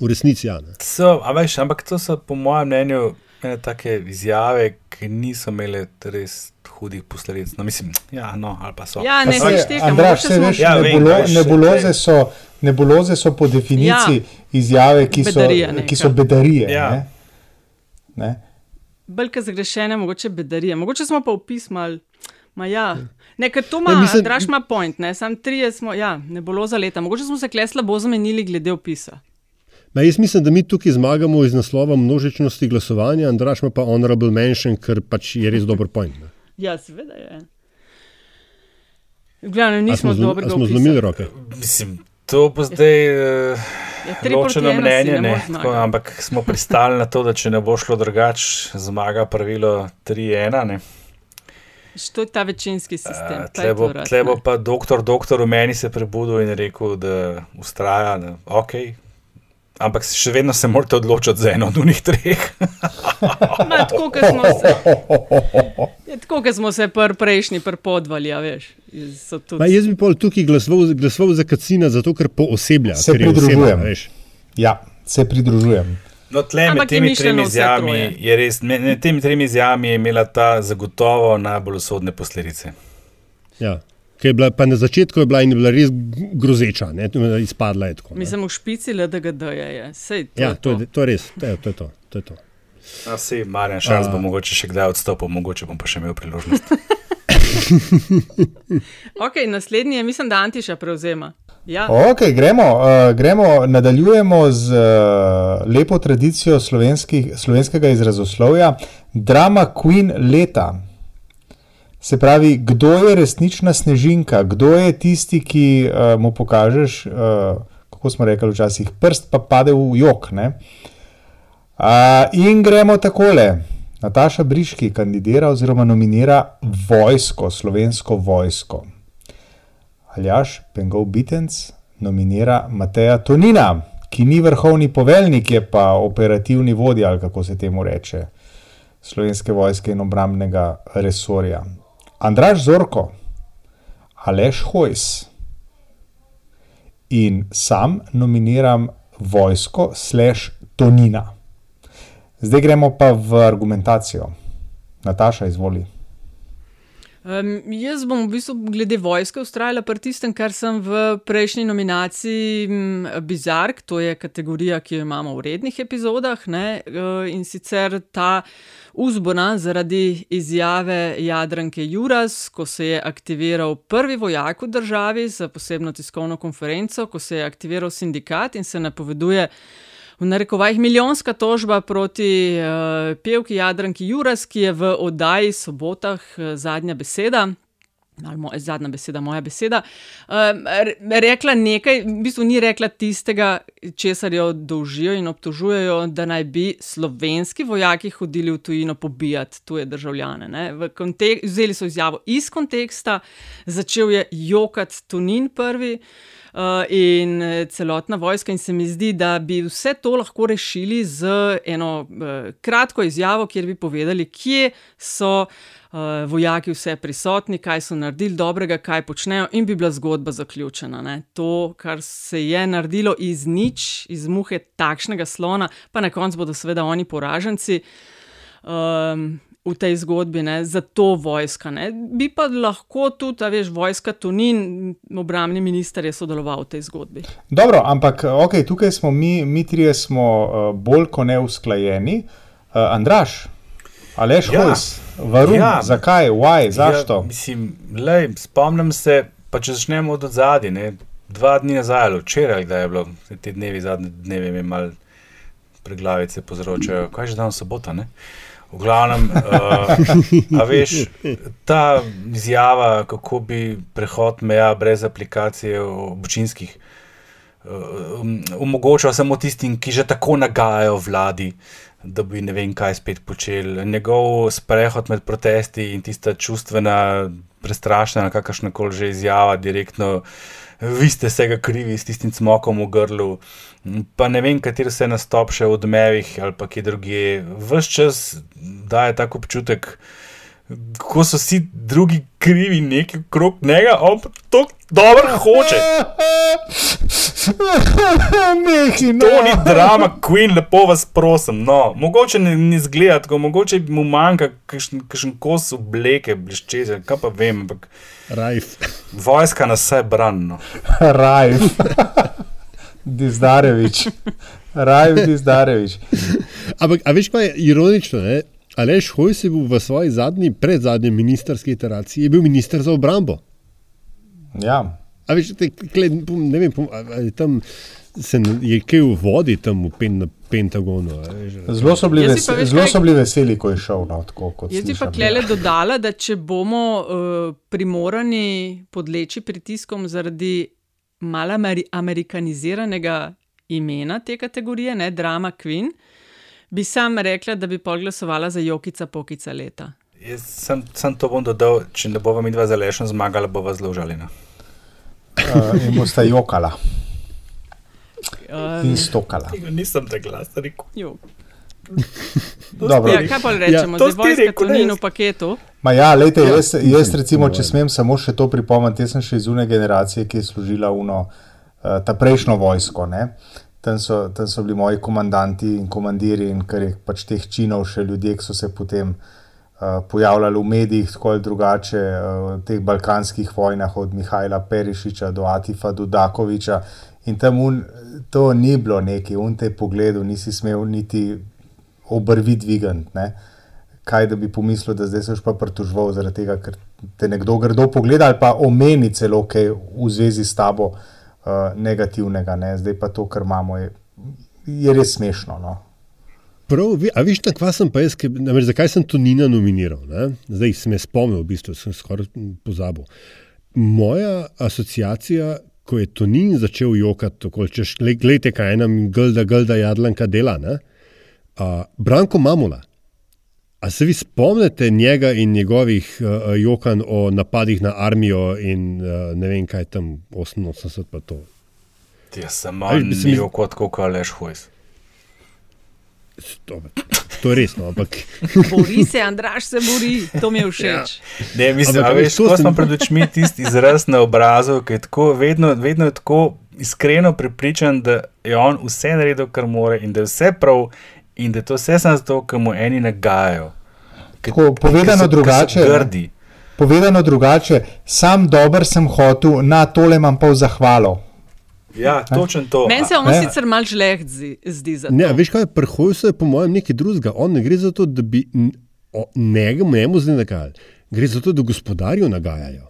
V resnici, ja. ne. So, veš, ampak to so po mojem mnenju ene take izjave, ki niso imele res hudih posledic. No, mislim, ja, no, ali pa so. Ja, ne, Pa se, šteka, Andraž, smo- veš, Ja, vem, nebulo, veš, nebuloze, so, nebuloze so po definiciji Ja. izjave, ki so, Bedarija neka. ki so bedarije. Ja. Ne? Ne? Kot zagrešene, mogoče bedarije. Mogoče smo pa upisali. Ma ja. Ne, ker to ima, Ja, mislim- Draž ima point, ne, sam trije smo, ja, ne bilo za leta. Mogoče smo se kle slabo zamenili glede opisa. Ma jaz mislim, da mi tukaj zmagamo iz naslova množičnosti glasovanja, Andraš ima pa honorable mention, ker pač je res dober point. Ne. Ja, seveda je. Glavno, nismo a smo zlomili roke. Mislim, to bo zdaj uh, ločeno mnenje, ne tako, ampak smo pristali na to, da če ne bo šlo drugače, zmaga pravilo 3-1. ne. To je ta večinski sistem. Uh, tle, bo, tle bo pa doktor, doktor v meni se prebudil in rekel, da ustraja, da ok. Ampak še vedno se morate odločiti za eno od unih treh. Ma, tako, kot smo se, je, tako, kot smo se pr prejšnji prepodvali, a veš. so tudi- Ma jaz bi pol tukaj glasoval, glasoval za Kacina, zato ker pooseblja. Se ker je oseba, pridružujem. veš. Ja, se pridružujem. No, tle med je temi tremi izjavami troje. je res, med med temi tremi izjavami je imela ta zagotovo najbolj usodne posledice. Ja. Ker je bila, pa na začetku je bila in je bila res grozeča, ne, izpadla je tako. ne. Mislim, v špici LDGD je. Sej, to Ja, je to je, to je res, to je to. Je to, to, je to. A si Marjan Šarc bo mogoče še kdaj odstopil, mogoče bom pa še imel priložnost. ok, naslednji je, mislim, da Antiša prevzema. Ja. Ok, gremo, uh, gremo, nadaljujemo z uh, lepo tradicijo slovenskega izrazoslovja. Drama Queen leta. Se pravi, kdo je resnična snežinka, kdo je tisti, ki uh, mu pokažeš, uh, kako smo rekli včasih, prst pa pade v jok. Uh, in gremo takole. Nataša Briški kandidira oziroma nominira vojsko, slovensko vojsko. Aljaš Pengov Bitenc nominira Mateja Tonina, ki ni vrhovni poveljnik, je pa operativni vodja, ali kako se temu reče, slovenske vojske in obrambnega resorja. Andraš Zorko, Aleš Hojs in sam nominiram vojsko slash Tonina. Zdaj gremo pa v argumentacijo. Nataša, izvoli. Um, jaz bom v bistvu glede vojske ustrajala pri tistem, kar sem v prejšnji nominaciji Bizark, to je kategorija, ki jo imamo v rednih epizodah. Ne, uh, in sicer ta uzbona zaradi izjave Jadranke Juras, ko se je aktiviral prvi vojak v državi za posebno tiskovno konferenco, ko se je aktiviral sindikat in se napoveduje v narekovajih milijonska tožba proti uh, pevki Jadranki Juras, ki je v oddaji sobotah uh, zadnja beseda. Ali moja zadnja beseda, moja beseda. Uh, rekla nekaj, v bistvu ni rekla tistega, česar jo dolžijo in obtožujejo, da naj bi slovenski vojaki hodili v tujino pobijati tuje državljane. Vzeli so izjavo iz konteksta, začel je jokati Tunin prvi. Uh, in celotna vojska. In se mi zdi, da bi vse to lahko rešili z eno uh, kratko izjavo, kjer bi povedali, kje so. Uh, vojaki vse prisotni, kaj so naredili dobrega, kaj počnejo, in bi bila zgodba zaključena. Ne? To, kar se je naredilo iz nič, iz muhe takšnega slona, pa na koncu bodo seveda oni poraženci. Um, v tej zgodbi, ne, za to vojska. Ne. Bi pa lahko tudi, veš, vojska Tunin, obrambni minister je sodeloval v tej zgodbi. Dobro, ampak okay, tukaj smo mi, mi trije smo uh, bolj kot ne usklajeni. Uh, Andraš, Aleš, ja. Hojs, Varun, ja. zakaj, why, zašto? Ja, mislim, lej, spomnim se, pa če začnemo od zadnji, dva dni nazaj, včeraj, da je bilo te dnevi, zadnje dneve, mi malo preglavice povzročajo, kaj že dan sobota. Ne? V glavnem, uh, a veš, ta izjava, kako bi prehod meja brez aplikacije občinskih uh, omogočal samo tistim, ki že tako nagajajo vladi, da bi ne vem kaj spet počeli. Njegov sprehod med protesti in tista čustvena, prestrašena, kakršna koli že izjava, direktno, vi ste vsega krivi s tistim smokom v grlu. Pa ne vem, kateri se nastop še v odmevih ali pa kje drugje. Ves čas daje tako občutek, ko so vsi drugi krivi neki krok njega, on pa to dobro hoče. Neki, to ni drama, Queen, lepo vas prosim. No, mogoče ne, ne zgleda tako, mogoče mu manjka kakšen kos obleke, bliščeze, kaj pa vem. Ampak... Rajf. Vojska nas vse branno. Rajf. Dizdarevič, Rajv Dizdarevič. Ampak, a veš, pa je ironično, ne? Aleš Hojs je bil v svoji zadnji, predzadnji ministerski iteraciji, je bil minister za obrambo. Ja. A veš, te, ne vem, ali tam se je kaj v vodi tam v pen, Pentagonu. Zelo so bili, ves, zelo so bili veseli, ko je šel na tako kot. Jaz bi pa klele dodala, da če bomo uh, primorani podleči pritiskom zaradi malo amerikaniziranega imena te kategorije, ne drama Queen, bi sam rekla, da bi poglasovala za Jokica Pokica leta. Jaz sem, sem to bom dodal, če ne bova mi dva zalešena zmagala, bova zelo užaljena. Uh, in bosta jokala. Um, in stokala. Nisem te glas, rekel. Ja, kaj pa rečemo, ja, da je vojska to ni v paketu? Ma ja, lejte, ja, jaz, jaz recimo, če smem samo še to pripomniti, jaz sem še iz une generacije, ki je služila uno, uh, ta prejšnjo vojsko. Tam so, tam so bili moji komandanti in komandiri in kar je pač teh činov še ljudje, ki so se potem uh, pojavljali v medijih, tako ali drugače, uh, v teh balkanskih vojnah, od Mihajla Perišiča do Atifa Dudakoviča. In tam un, to ni bilo neki, un te pogledu, nisi smel niti obrvi dvigant. Uh, kaj da bi pomislil, da zdaj se pa pritožval zaradi tega, ker te nekdo grdo pogleda ali pa omeni celo kaj v zvezi s tabo uh, negativnega. Ne? Zdaj pa to, kar imamo, je, je res smešno. No? Prav, vi- a veš, na kva sem pa jaz, ke- namreč, zakaj sem to Nina nominiral? Ne? Zdaj se me spomnil, v bistvu sem skoraj pozabil. Moja asociacija, ko je Tonin začel jokati, tako češ, "Glej- glejte, kaj nam glda, glda jadlanka dela? A, Branko Mamula. A se vi spomnite njega in njegovih uh, jokanj o napadih na armijo in uh, ne vem kaj tam 88 pa to? Jaz sem bi se mi- bil kot kot Aleš Hojs. To, to je res, no, ampak Bori se, Andraš se bori, to mi je všeč. Ne, mislim, Ampak, a a veš, to ko sem- smo pred očmi tisti izraz na obrazu, ki je tako, vedno, vedno je tako iskreno prepričan, da je on vse naredil, kar more in da je vse prav in da je to vse samo zato, ker mu eni nagajajo. Tako, povedano so- drugače. Grdi. Povedano drugače, sam dober sem hotel, na tole imam pa v zahvalo. Ja, točno to. Meni se on Ne. sicer mal žleht zdi, zdi za to. Ne, a veš kaj, prehojso je po mojem nekaj drugega. On ne gre za to, da bi njega njemu zdaj nagajali. Gre za to, da gospodarju nagajajo.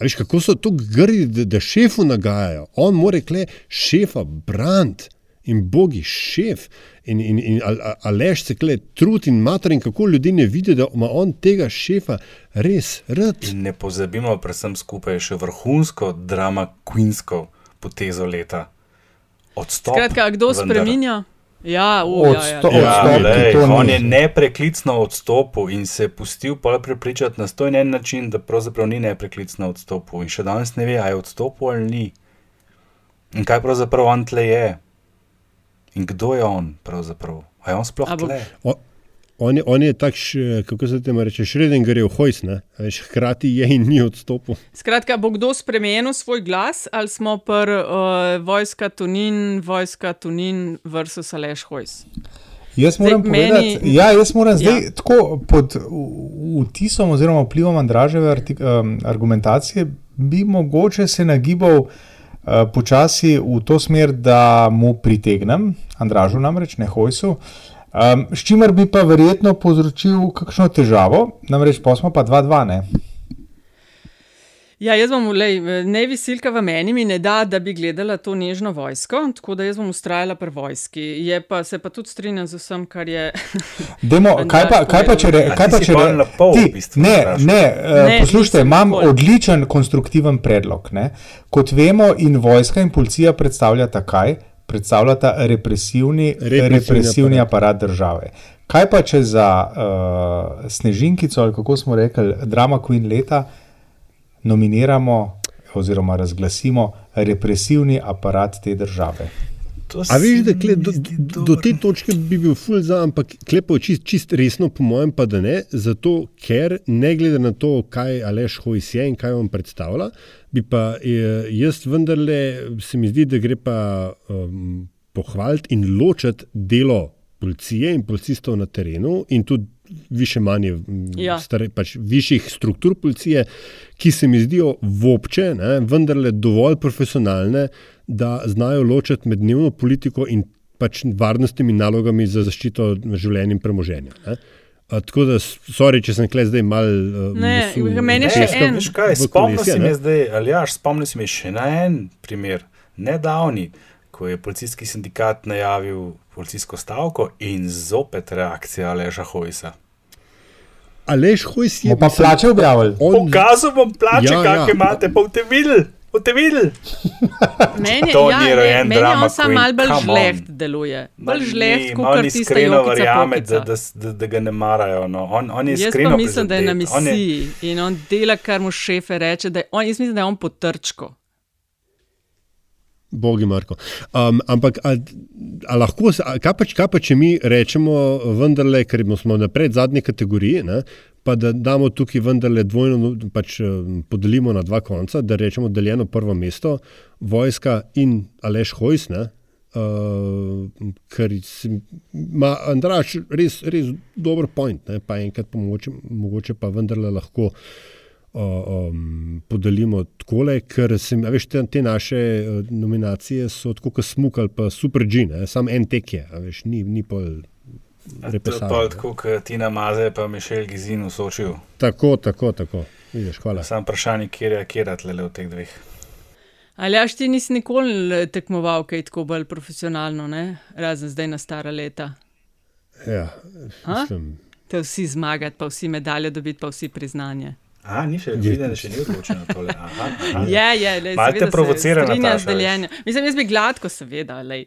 A veš, kako so to grdi, da, da šefu nagajajo. On mora kle šefa brant in bogi šef. In, in, in Aleš se kle trud in mater in kako ljudi ne vidi, da ima on tega šefa res rad. In ne pozabimo, predvsem skupaj še vrhunsko drama Queensko potezo leta. Odstop. Skratka, kdo vendar. spreminja? Ja, ja, ja, Odsto- ja. Ja, Odstop, lej, on je nepreklicno odstopil in se je pustil prepričati na to in en način, da pravzaprav ni nepreklicno odstopil. In še danes ne ve, ali je odstopil ali ni. In kaj pravzaprav on tle je. In kdo je on pravzaprav? A je on sploh tle? On, je, on je tak, š- kako se temu reče, Šredinger je v hojs, ne? Veš, hkrati je in ni odstopil. Skratka, bo kdo spremenil svoj glas ali smo pr uh, vojska Tunin, vojska Tunin versus Aleš Hojs? Jaz moram Zdaj, povedati, meni- ja, jaz moram zdaj Ja. tako pod vtisom oziroma vplivom Andraževe um, argumentacije, bi mogoče se nagibal počasi v to smer, da mu pritegnem, Andražu namreč, ne Hojsu. Um, s čimer bi pa verjetno povzročil kakšno težavo, namreč pa smo pa 2-2, ne. Ja, jaz bom, lej, ne visilka v meni mi ne da, da bi gledala to nežno vojsko, tako da jaz bom ustrajala pri vojski. Je pa se pa tudi strinjam z vsem, kar je. Demo, kaj, pa, kaj pa če re, A kaj ti pa si če pol re, na pol v ti, bistvu ne, vprašal. ne, uh, Ne, poslušajte, imam nikoli. odličen konstruktiven predlog. Ne? Kot vemo, in vojska in policija predstavljata kaj? Predstavljata represivni, Represivni represivni aparat države. Kaj pa če za uh, Snežinkico, ali kako smo rekli, Drama Queen leta nominiramo oziroma razglasimo represivni aparat te države? A veš, da kle, do, do dobro. te točke bi bil ful za, ampak klepo čist, čist resno, po mojem, pa da ne, zato ker ne glede na to, kaj Aleš Hojs je in kaj on predstavlja, bi pa eh, jaz vendarle se mi zdi, da gre pa um, pohvaliti in ločiti delo policije in policistov na terenu in tudi više manje Ja. ja. pač višjih struktur policije, ki se mi zdijo vopče, ne, vendarle dovolj profesionalne, da znajo ločiti med dnevno politiko in pač varnostnimi nalogami za zaščito življenja in premoženja. Ne. A, tako da, sorry, če sem kle zdaj mal. Uh, Ne, meni je še en. Spomnil si me zdaj, ali ja, spomnil si me še na en primer, nedavni, ko je policijski sindikat najavil policijsko stavko in zopet reakcija Aleža Hojsa. Aleš Hojs je. Bomo pa mislim, plače objavili. on- Pokazal bom plače, Ja, ja, ja. kakšne imate, pa boste videli. Boste videli. Meni, To ja, ni rojen meni drama on sam malo bolj žleht deluje. Bolj žleht, kot on iskreno verjame, da, da, da, da ga ne marajo. No. On, on je Jaz pa mislim, da je na prizadet. On je- misiji in on dela, kar mu šefe reče. da je On, jaz mislim, da je on potrčko. Bogi, Marko. Um, ampak, a, a lahko, a, kaj, pa, kaj pa, če mi rečemo, vendarle, ker smo na predzadnji kategoriji, ne, pa da damo tukaj vendarle dvojno, no, pač um, podelimo na dva konca, da rečemo deljeno prvo mesto, vojska in Aleš Hojs, ne, uh, ker ima Andraš res, res dober point, ne, pa enkrat pa mogoče, mogoče pa vendarle lahko uh, um, podelimo takole, ker se, mi- a veš, te, te naše uh, nominacije so tako kot smuk ali pa super G, ne, samo en tek je, a veš, ni, ni pol To je repesal. pa tako, kot Tina Maze, pa Mišel Gizin v Sočiju. Tako, tako, tako. Vidiš, hvala. Sam vprašanje, kje je kjer tle v teh dveh. Ali jaš ti nisi nikoli tekmoval, kaj tako bolj profesionalno, ne? razen zdaj na stara leta? Ja, Ha? mislim, Te vsi zmagati, pa vsi medalje dobiti, pa vsi priznanje. A, ni še videl, da še ni odločeno tole. Aha, aha. Je, je, le, Malo te seveda se provocira, strinjam Nataša, z deljenjem. Mislim, jaz bi gladko, seveda, lej.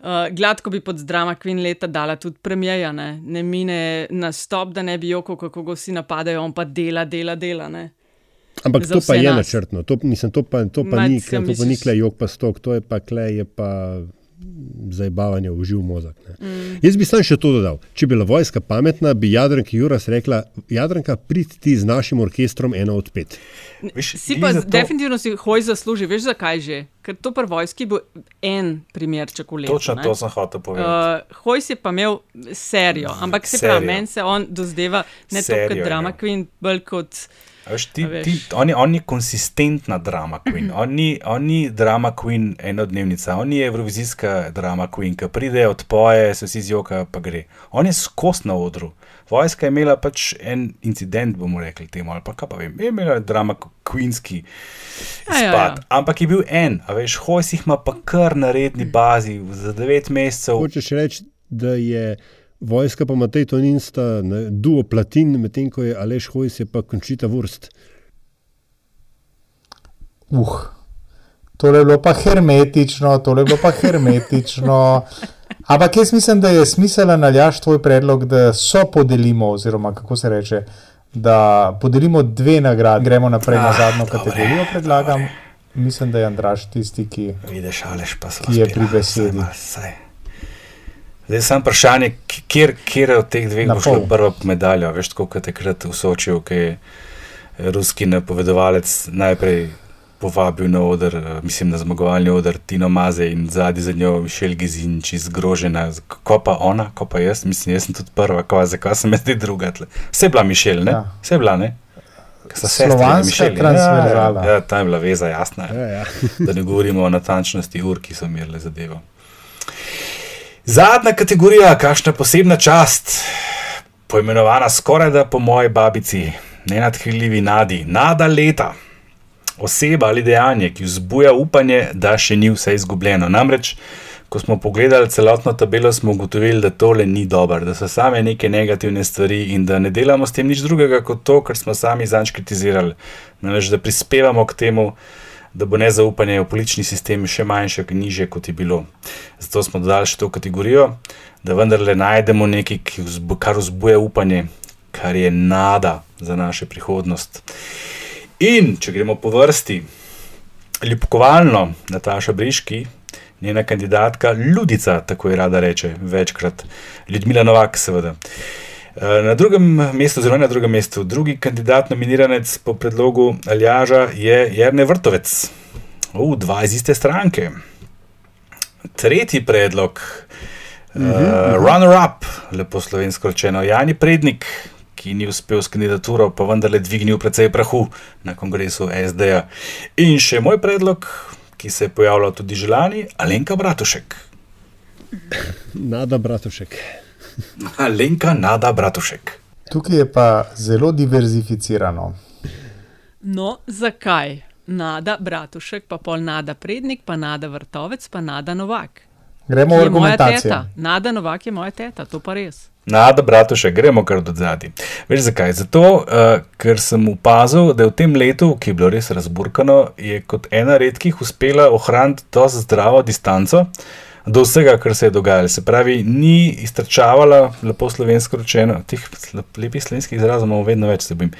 Uh, gladko bi pod drama Queen leta dala tudi premijeja, ne? ne mine nastop, da ne bi joko, kako ga vsi napadajo, on pa dela, dela, dela. Ne? Ampak to pa je nas. načrtno, to, mislim, to pa, to pa Ma, ni, to pa ni klej jok pa stok, to je pa klej, je pa zabavanje v živ mozak. Ne. Mm. Jaz bi sam še to dodal. Če bi bila vojska pametna, bi Jadranka Juras rekla: Jadranka, prid ti z našim orkestrom eno od pet. Si pa zato... definitivno si hoj zasluži, veš zakaj že? Ker to pri vojski bo en primerček v letu. Točno ne. to sem hotel povedati. Uh, Hojs je pa imel serijo, ampak se pravi, meni se on dozdeva ne toliko Serijo kot je drama. Queen, bolj kot. Veš, ti, A veš. ti, on, je, on je konsistentna drama queen, on ni, on ni drama queen enodnevnica, on je evrovizijska drama queen, ki pride, odpoje, se vsi zjoka, pa gre. On je skos na odru. Vojska je imela pač en incident, bomo rekli temu, ali pa kaj pa vem, je imela drama queenski Ja, ja, spad, ja. ampak je bil en, a veš, hojs jih ima pa kar na redni bazi, za devet mesecev. Hočeš reči, da je vojska pa Matej Tonin sta ne, duo platin, medtem ko je Aleš Hojs je pa končita vrst. Uh, tole je bilo pa hermetično, tole je bilo pa hermetično. Ampak jaz mislim, da je smiseln aljaš tvoj predlog, da so podelimo, oziroma kako se reče, da podelimo dve nagradi. Gremo naprej na Ah, zadnjo dobre, kategorijo, predlagam. Mislim, da je Andraš tisti, ki, Vidiš, Aleš pa se ki je pri besedi. Zdaj samo vprašanje, kjer, kjer od teh dveh bo šla pol. prva medalja. Veš, tako kot takrat v Sočiju, ki je ruski napovedovalec najprej povabil na oder, eh, mislim na zmagovalni oder Tino Maze in zadnji za njo Mišel Gizinč izgrožena. Z- Ko pa ona, ko pa jaz, mislim, jaz sem tudi prva, ko, zakaj sem jaz zdaj druga. tle? Vse je bila Mišel, ne? Ja. Vse je bila, ne? Slovanska transverzala. Ja, ja, ta je bila veza, jasna. je. Ja, ja. da ne govorimo o natančnosti ur, ki so merile zadevo. Zadnja kategorija, kakšna posebna čast, poimenovana skoraj da po moji babici, nenadhiljivi nadi, nada leta. Oseba ali dejanje, ki vzbuja upanje, da še ni vse izgubljeno. Namreč, ko smo pogledali celotno tabelo, smo ugotovili, da tole ni dobro, da so same neke negativne stvari in da ne delamo s tem nič drugega kot to, kar smo sami zanj kritizirali. Namreč, da prispevamo k temu, da bo nezaupanje v politični sistem še manjše, niže kot je bilo. Zato smo dodali še to kategorijo, da vendarle najdemo nekaj, ki vzbu, kar vzbuja upanje, kar je nada za našo prihodnost. In če gremo po vrsti, ljubkovalno, Nataša Briški, njena kandidatka, Ludica, tako je rada reče, večkrat, Ljudmila Novak, seveda. Eh, Na drugem mestu, zelo na drugem mestu, drugi kandidat, nominiranec po predlogu Aljaža je Jrne Vrtovec. Uh, dva iz iste stranke. Tretji predlog, uh, runner-up, lepo slovensko rečeno, Jani Prednik, ki ni uspel s kandidaturo, pa vendarle dvignil precej prahu na kongresu SD-ja. In še moj predlog, ki se je pojavljal tudi želani, Alenka Bratušek. Nada Bratušek. Alenka Nada Bratušek. Tukaj je pa zelo diverzificirano. No, zakaj? Nada Bratušek, pa pol Nada Prednik, pa Nada Vrtovec, pa Nada Novak. Gremo v argumentacijo. teta. Nada Novak je moja teta, to pa res. Nada, bratuše, gremo kar do zadaj. Veš zakaj? Zato, uh, ker sem opazil, da je v tem letu, ki je bilo res razburkano, je kot ena redkih uspela ohraniti dosti zdravo distanco do vsega, kar se je dogajalo. Se pravi, ni iztrčavala, lepo slovensko rečeno, teh lep- lepih slovenskih izrazov imamo vedno več, se bojim.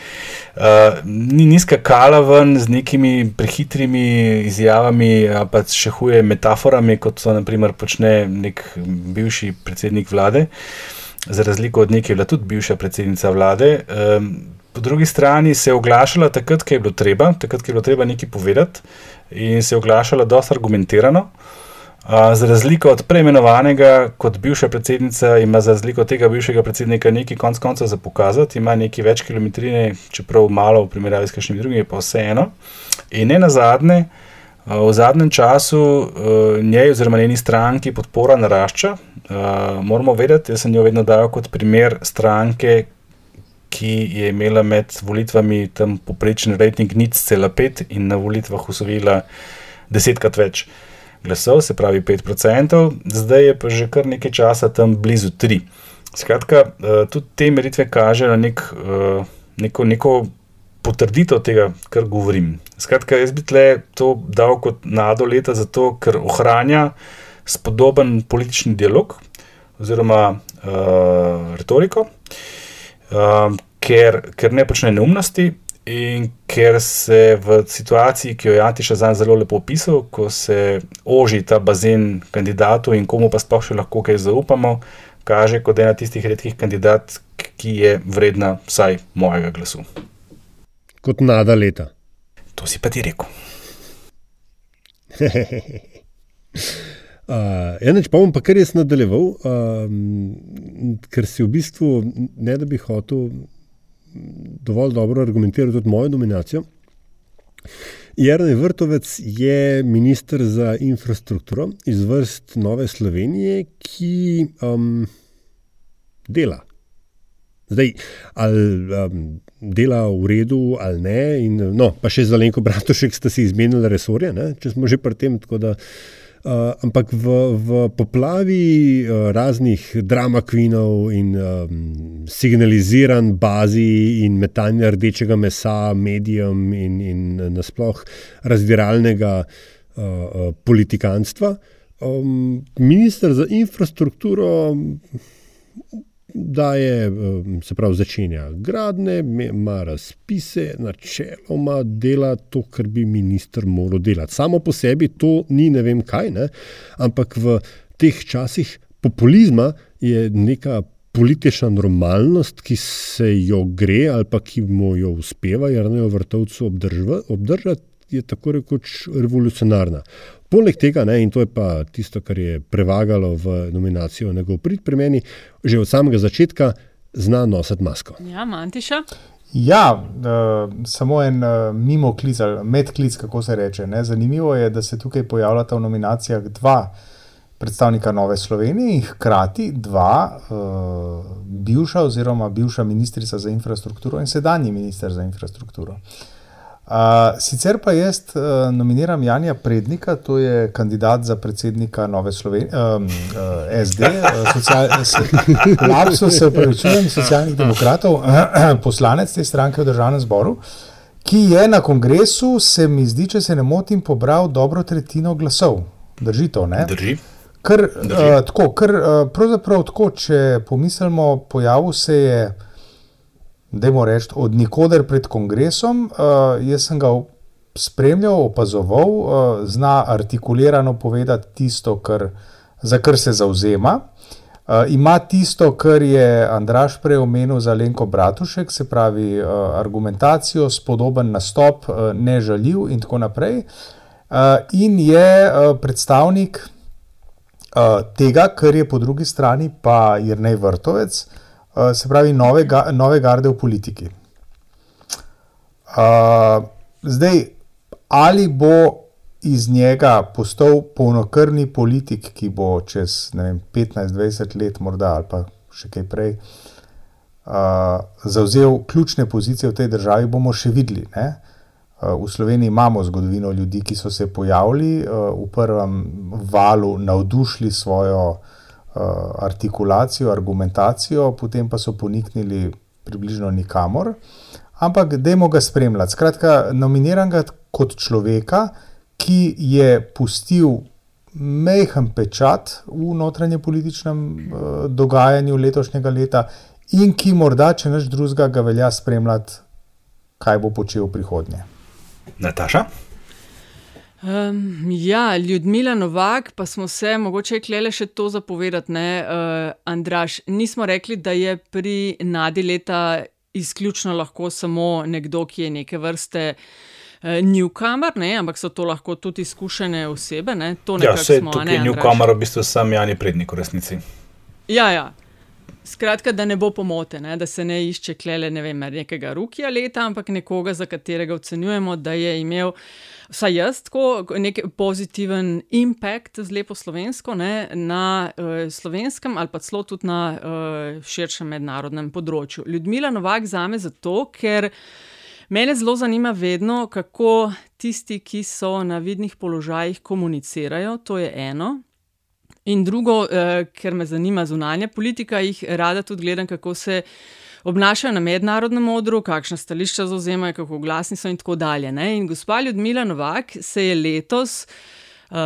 Uh, ni, ni skakala ven z nekimi prehitrimi izjavami, pa še huje metaforami, kot so naprimer počne nek bivši predsednik vlade za razliko od nje, ki je bila tudi bivša predsednica vlade. Um, po drugi strani se je oglašala takrat, ko je bilo treba, takrat, ko je bilo treba nekaj povedati, in se je oglašala dosta argumentirano. Uh, za razliko od preimenovanega, kot bivša predsednica, ima za razliko od tega bivšega predsednika nekaj konc konca za pokazati, ima nekaj več kilometrine, čeprav malo v primerjavi s kakšnimi drugimi, pa vseeno. In ne na zadnje, uh, v zadnjem času uh, njej oziroma njeni stranki podpora narašča. Uh, moramo vedeti, jaz sem jo vedno dal kot primer stranke, ki je imela med volitvami tam poprečen rejting nič cela pet in na volitvah usvojila desetkrat več glasov, se pravi 5%, zdaj je pa že kar nekaj časa tam blizu 3. Skratka, uh, tudi te meritve kažejo na nek, uh, neko, neko potrditev tega, kar govorim. Skratka, jaz bi tle to dal kot nado leta, zato ker ohranja spodoben politični dialog oziroma uh, retoriko, uh, ker, ker ne počne neumnosti. In ker se v situaciji, ki jo je Antiša zdaj zelo lepo opisal, ko se oži ta bazen kandidatov in komu pa sploh še lahko kaj zaupamo, kaže kot ena tistih redkih kandidatov, ki je vredna vsaj mojega glasu kot nada leta. To si pa ti rekel. Uh, Enač pa bom pa kar jaz nadaljeval, um, ker si v bistvu, ne da bi hotel dovolj dobro argumentirati tudi mojo nominacijo. Jarni Vrtovec je ministr za infrastrukturo iz vrst Nove Slovenije, ki um, dela. Zdaj, ali um, dela v redu ali ne. In, no, pa še za Lenko Bratušek ste si izmenili resorje, ne, če smo že pri tem. Da, uh, ampak v, v poplavi uh, raznih dramakvinov in um, signaliziran bazi in metanja rdečega mesa medijem in, in nasploh razdiralnega uh, uh, politikanstva, um, ministr za infrastrukturo da je, eh, se pravi, začenja gradne, ima razpise, načeloma dela to, kar bi minister moral delati. Samo po sebi to ni ne vem kaj, ne? ampak v teh časih populizma je neka politična normalnost, ki se jo gre ali pa ki mu jo uspeva, jer ne jo vrtovcu obdržati, je tako rekoč revolucionarna. Poleg tega, ne, in to je pa tisto, kar je prevagalo v nominacijo njegov prid pri meni, že od samega začetka zna nositi masko. Ja, Mantiša. Ja, uh, samo en uh, mimo klic ali medklic, kako se reče. Ne. Zanimivo je, da se tukaj pojavljata v nominacijah dva predstavnika Nove Slovenije in hkrati dva uh, bivša oziroma bivša ministrica za infrastrukturo in sedanji minister za infrastrukturo. Uh, sicer pa jaz uh, nominiram Janja Prednika, to je kandidat za predsednika Nove Slovenije, um, uh, SD, uh, Lapsu, se upravičujem, socialnih demokratov, uh, poslanec te stranke v državnem zboru, ki je na kongresu, se mi zdi, če se ne motim, pobral dobro tretjino glasov. Drži to, ne? Drži. Ker, uh, tako, ker uh, pravzaprav tako, če pomislimo, pojavil se je da je reči, od nikoder pred kongresom. Uh, jaz sem ga spremljal, opazoval, uh, zna artikulirano povedati tisto, kar, za kar se zauzema. Uh, ima tisto, kar je Andraš prej omenil za Lenko Bratušek, se pravi uh, argumentacijo, spodoben nastop, uh, nežaljiv in tako naprej. Uh, in je uh, predstavnik uh, tega, kar je po drugi strani pa Jrnej Vrtovec, uh, Eh, se pravi, nove, nove garde v politiki. Uh, zdaj, ali bo iz njega postal polnokrvni politik, ki bo čez 15-20 let, morda ali pa še kaj prej, uh, zauzel ključne pozicije v tej državi, bomo še videli. Ne? V Sloveniji imamo zgodovino ljudi, ki so se pojavili v prvem valu, navdušili svojo uh, uh, artikulacijo, argumentacijo, potem pa so poniknili približno nikamor. Ampak, dajmo ga spremljati. Skratka, nominiram ga kot človeka, ki je pustil mehen pečat v notranje političnem uh, dogajanju letošnjega leta in ki morda, če neč drugega, ga velja spremljati, kaj bo počel v prihodnje. Nataša? Um, ja, Ljudmila Novak, pa smo se mogoče klele še to zapovedati. Uh, Andraš, nismo rekli, da je pri Nadi leta izključno lahko samo nekdo, ki je neke vrste. Uh, newcomer, ne, ampak so to lahko tudi izkušene osebe. Ne, ja, vse smo, tukaj je newcomer, v bistvu sam Jani Prednik v resnici. Ja, ja. Skratka, da ne bo pomote, ne? da se ne išče klele ne vem, nekega rukija leta, ampak nekoga, za katerega ocenjujemo, da je imel, vsaj jaz, tako nek pozitiven impact z lepo slovensko ne? na uh, slovenskem ali pa celo tudi na uh, širšem mednarodnem področju. Ljudmila Novak za me zato, ker. Mene zelo zanima vedno, kako tisti, ki so na vidnih položajih, komunicirajo, to je eno. In drugo, eh, ker me zanima zunanja politika, jih rada tudi gledam, kako se obnašajo na mednarodnem odru, kakšne stališča zauzemajo, kako glasni so in tako dalje. Ne? In gospa Ljudmila Novak se je letos. Uh,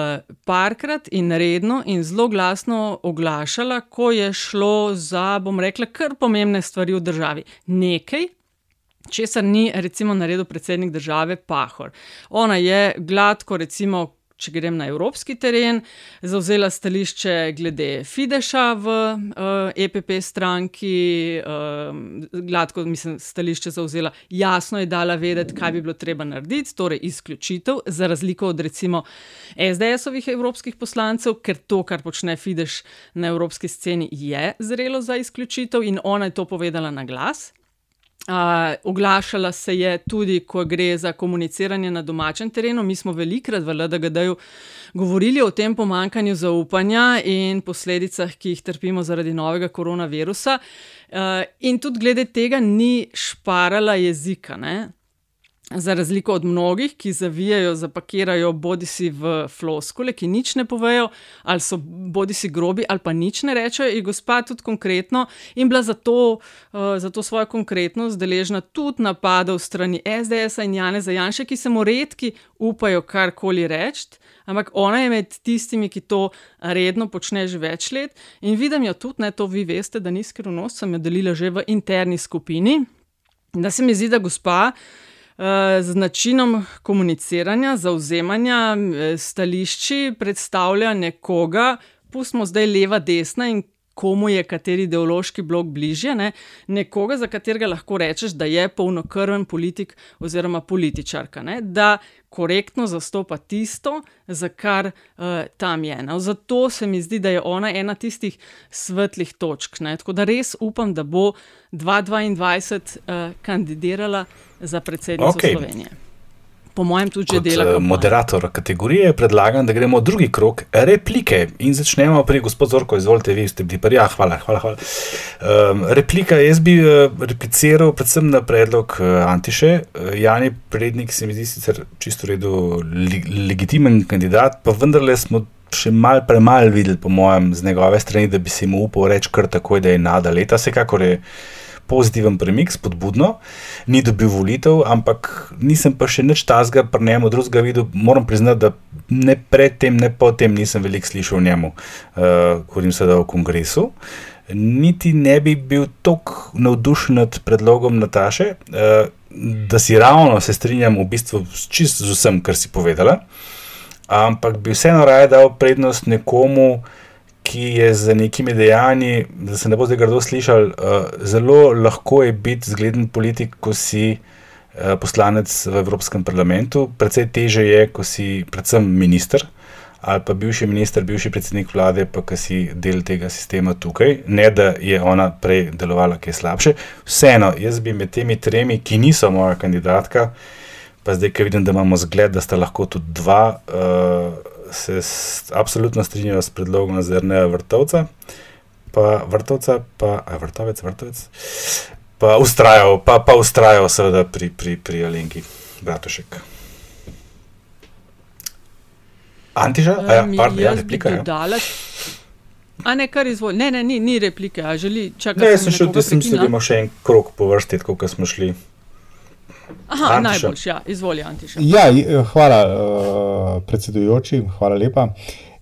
parkrat in redno in zelo glasno oglašala, ko je šlo za, bom rekla, kar pomembne stvari v državi. Nekaj, česar ni, recimo, naredil predsednik države Pahor. Ona je gladko, recimo, če grem na evropski teren, zauzela stališče glede Fideša v uh, EPP stranki, uh, gladko, mislim, stališče zauzela, jasno je dala vedeti, kaj bi bilo treba narediti, torej izključitev, za razliko od recimo SDS-ovih evropskih poslancev, ker to, kar počne Fideš na evropski sceni, je zrelo za izključitev in ona je to povedala na glas. Uh, oglašala se je tudi, ko gre za komuniciranje na domačem terenu. Mi smo velikrat v LDGD-ju govorili o tem pomankanju zaupanja in posledicah, ki jih trpimo zaradi novega koronavirusa. Uh, in tudi glede tega ni šparala jezika. Ne? Za razliko od mnogih, ki zavijajo, zapakirajo bodi si v floskole, ki nič ne povejo, ali so bodi si grobi, ali pa nič ne rečejo, je gospa tudi konkretno in bila zato, uh, zato svojo konkretnost deležna tudi napadov strani SDS-a in Jane Zajanše, ki se mu redki upajo karkoli reči. Ampak ona je med tistimi, ki to redno počne že več let in vidim jo tudi, ne to vi veste, da ni skrivnost, sem jo delila že v interni skupini. Da se mi zdi, da gospa z načinom komuniciranja, zauzemanja, stališči predstavlja nekoga, pustimo zdaj leva, desna in komu je kateri ideološki blok bližje, ne? nekoga, za katerega lahko rečeš, da je polnokrven politik oziroma političarka, ne? da korektno zastopa tisto, za kar uh, tam je. No? Zato se mi zdi, da je ona ena tistih svetlih točk. Ne? Tako da res upam, da bo 2022 uh, kandidirala za predsednico okay. Slovenije. Po mojem, tudi že dela. Kot moderator kategorije predlagam, da gremo v drugi krok replike in začnemo pri gospodu Zorko. Izvolite, vi ste bili prvi. Ja, hvala, hvala. hvala. Um, replika, jaz bi uh, repliciral predvsem na predlog uh, Antiše. Uh, Jani Prednik se mi zdi sicer čisto redo li, legitimen kandidat, pa vendarle smo. Še malo premalo videli, po mojem, z njegove strani, da bi se mu upal reči kar tako, da je nada leta. Vsekakor je pozitiven premik, spodbudno, ni dobil volitev, ampak nisem pa še nič tazga pri njemu drugega videl. Moram priznati, da ne predtem, ne potem nisem veliko slišal o njemu, uh, ko sem sedel v kongresu. Niti ne bi bil tako navdušen nad predlogom Nataše, uh, da si ravno se strinjam v bistvu čist z vsem, kar si povedala, ampak bi vseeno raje dal prednost nekomu, uh, ki je z nekimi dejanji, da se ne bo zdaj grdo slišal, uh, zelo lahko je biti zgleden politik, ko si uh, poslanec v Evropskem parlamentu, precej teže je, ko si predvsem minister. Ali pa bivši minister, bivši predsednik vlade, pa ki si del tega sistema tukaj, ne da je ona prej delovala, ki je slabše. Vseeno, jaz bi med temi tremi, ki niso moja kandidatka, pa zdaj, ki vidim, da imamo zgled, da sta lahko tudi dva, uh, se absolutno strinjajo s predlogom Zrneja Vrtovca, pa Vrtovca, pa aj, Vrtovec, Vrtovec, pa ustrajal, pa, pa ustrajal seveda pri, pri, pri Alenki Bratušek. Antiža, a ja, pardon, ja, replika. Ja. A ne, kar izvoli. Ne, ne, ni, ni replike, a želi čakati. Ne, sem šel, da sem se imel še en krok po vrsti, kot smo šli. Aha, najboljši, ja, izvoli, Antiša. Ja, hvala, uh, predsedujoči, hvala lepa.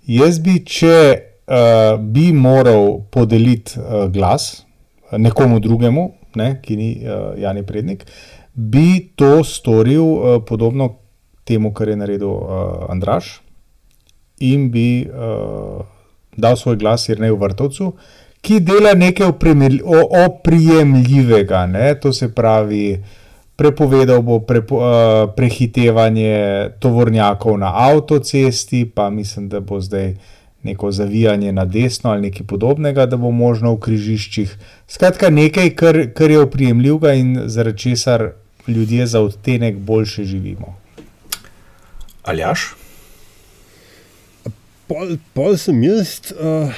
Jaz bi, če uh, bi moral podeliti uh, glas nekomu drugemu, ne, ki ni uh, Jani Prednik, bi to storil uh, podobno temu, kar je naredil uh, Andraš, in bi uh, dal svoj glas Jrneju Vrtovcu, ki dela nekaj oprijemljivega, ne, to se pravi prepovedal bo prepo, uh, prehitevanje tovornjakov na avtocesti, pa mislim, da bo zdaj neko zavijanje na desno ali nekaj podobnega, da bo možno v križiščih. Skratka, nekaj, kar, kar je oprijemljivo in zaradi česar ljudje za odtenek boljše živimo. Aljaš? Pol, pol sem jaz, uh,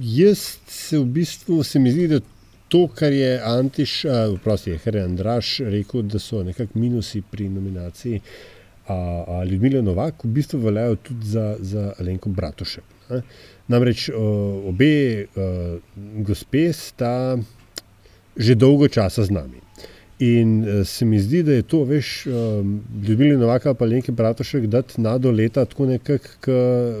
jaz se v bistvu se mi zdi, da to, kar je Antiš, uh, prosti, kar je Andraš rekel, da so nekakšni minusi pri nominaciji uh, uh, Ljudmila Novak, v bistvu veljajo tudi za, za Alenko Bratušek. Ne? Namreč uh, obe uh, gospe sta že dolgo časa z nami. In uh, se mi zdi, da je to, veš, um, Ljubili Novaka pa Lenke Bratošek, da na do leta tako nekako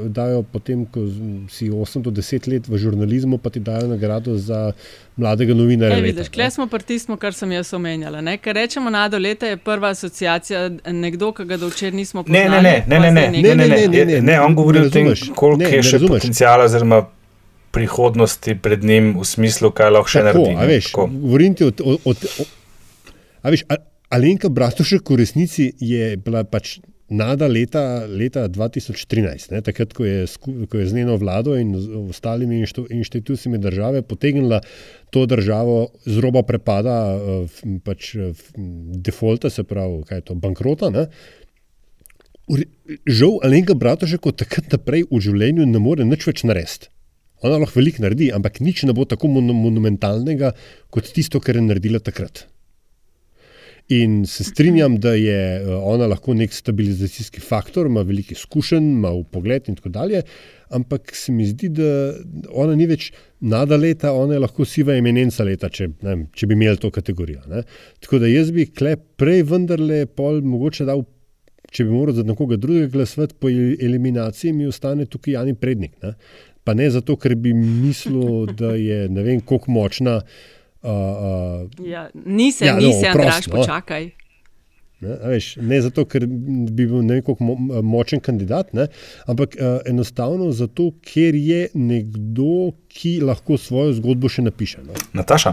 dajo potem, ko si 8 do 10 let v žurnalizmu, pa ti dajo nagrado za mladega novinarja. E, vidiš, kle smo pri tistem, kar sem jaz omenjala. Ne? Ker rečemo, na do leta je prva asociacija nekdo, ki ga do včeraj nismo poznali. Ne, ne, ne, ne, ne, ne, ne, ne, ne, ne, ne, on govori o tem, koliko je še potencijala, oziroma prihodnosti pred njim v smislu, kaj lahko še Tako, naredi. a veš, govorim ti o, o, o, o A veš, Alenka Bratušek v resnici je bila pač nada leta, leta 2013, ne, takrat, ko je, ko je z njeno vlado in ostalimi inštitucijami države potegnila to državo z roba prepada, pač defaulta, se pravi, kaj je to, bankrota. Ne. Žal, Alenka Bratušek od takrat naprej v življenju ne more nič več narediti. Ona lahko veliko naredi, ampak nič ne bo tako monumentalnega kot tisto, kar je naredila takrat. In se strinjam, da je ona lahko nek stabilizacijski faktor, ima veliko izkušenj, ima v pogled in tako dalje, ampak se mi zdi, da ona ni več nada leta, ona je lahko siva eminenca leta, če, ne, če bi imeli to kategorijo. Ne. Tako da jaz bi klep prej vendarle pol mogoče dal, če bi moral za nekoga drugega glasovati po eliminaciji, mi ostane tukaj Jani Prednik. Ne. Pa ne zato, ker bi mislil, da je ne vem, koliko močna. Uh, uh, ja, nisi, ja, nisi, no, Andraš, no. počakaj. Ne, veš, ne zato, ker bi bil neko mo močen kandidat, ne, ampak uh, enostavno zato, ker je nekdo, ki lahko svojo zgodbo še napiše. No. Nataša.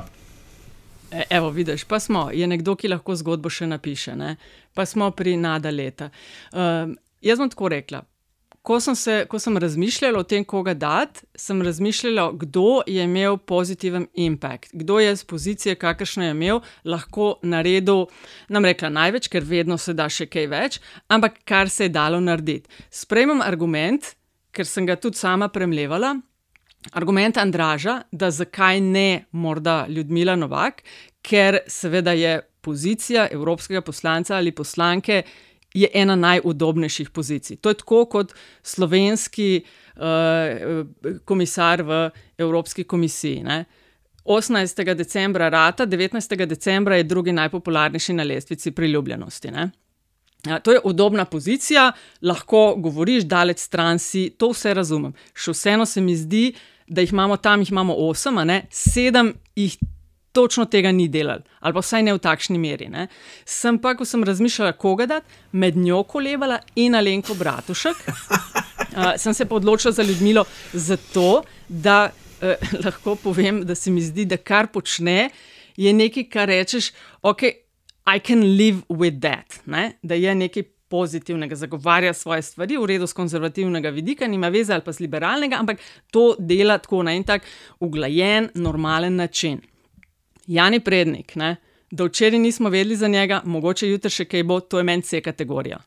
E, evo, vidiš, pa smo, je nekdo, ki lahko zgodbo še napiše, ne? pa smo pri nada leta. Uh, jaz bom tako rekla. Ko sem, se, ko sem razmišljala o tem, koga dati, sem razmišljala, kdo je imel pozitiven impact, kdo je z pozicije, kakršno je imel, lahko naredil, nam rekla največ, ker vedno se da še kaj več, ampak kar se je dalo narediti. Sprejmem argument, ker sem ga tudi sama premlevala, argument Andraža, da zakaj ne morda Ljudmila Novak, ker seveda je pozicija evropskega poslanca ali poslanke je ena najudobnejših pozicij. To je tako kot slovenski uh, komisar v Evropski komisiji. Ne? 18. decembra rata, 19. decembra je drugi najpopularnejši na lestvici priljubljenosti. Ne? To je udobna pozicija, lahko govoriš, daleč stran si, to vse razumem. Še vseeno se mi zdi, da jih imamo tam, jih imamo osem, ne sedem jih točno tega ni delal, ali pa vsaj ne v takšni meri. Ne. Sem pa, ko sem razmišljala, koga dati, med njo kolevala in Alenko Bratušek, uh, sem se pa odločila za Ljudmilo, zato da uh, lahko povem, da se mi zdi, da kar počne, je nekaj, kar rečeš, ok, I can live with that, ne? da je nekaj. Pozitivnega, zagovarja svoje stvari, v redu z konzervativnega vidika, nima veze ali pa z liberalnega, ampak to dela tako na en tak uglajen, normalen način. Jani Prednik, ne? da včeraj nismo vedeli za njega, mogoče jutri še kaj bo, to je meni C kategorija.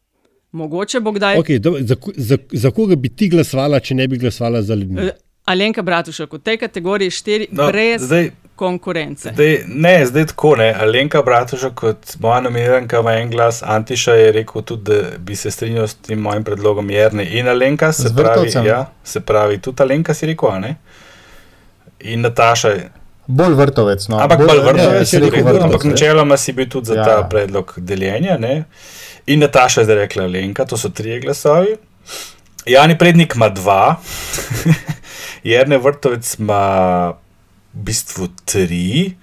Mogoče bo kdaj. Okay, do, za, za, za koga bi ti glasovala, če ne bi glasovala za ljudi? Uh, Alenka Bratušek, v tej kategoriji štiri, no, brez zdaj, konkurence. Zdaj, ne, zdaj tako ne. Alenka Bratušek, kot moja nominiranka, ima en glas, Antiša je rekel tudi, da bi se strinjal s tem mojim predlogom Jrne in Alenka, se pravi, ja, se pravi, tudi Alenka si rekel, ne? In Nataša. Bolj vrtovec. No. Ampak bolj vrtovec, ne, rekel, vrtovec ampak načeloma si bil tudi za ja. ta predlog deljenja. Ne? In Nataša je zdaj rekla, Lenka, to so tri glasovi. Jani prednik ima dva, Jrne vrtovec ima v bistvu tri.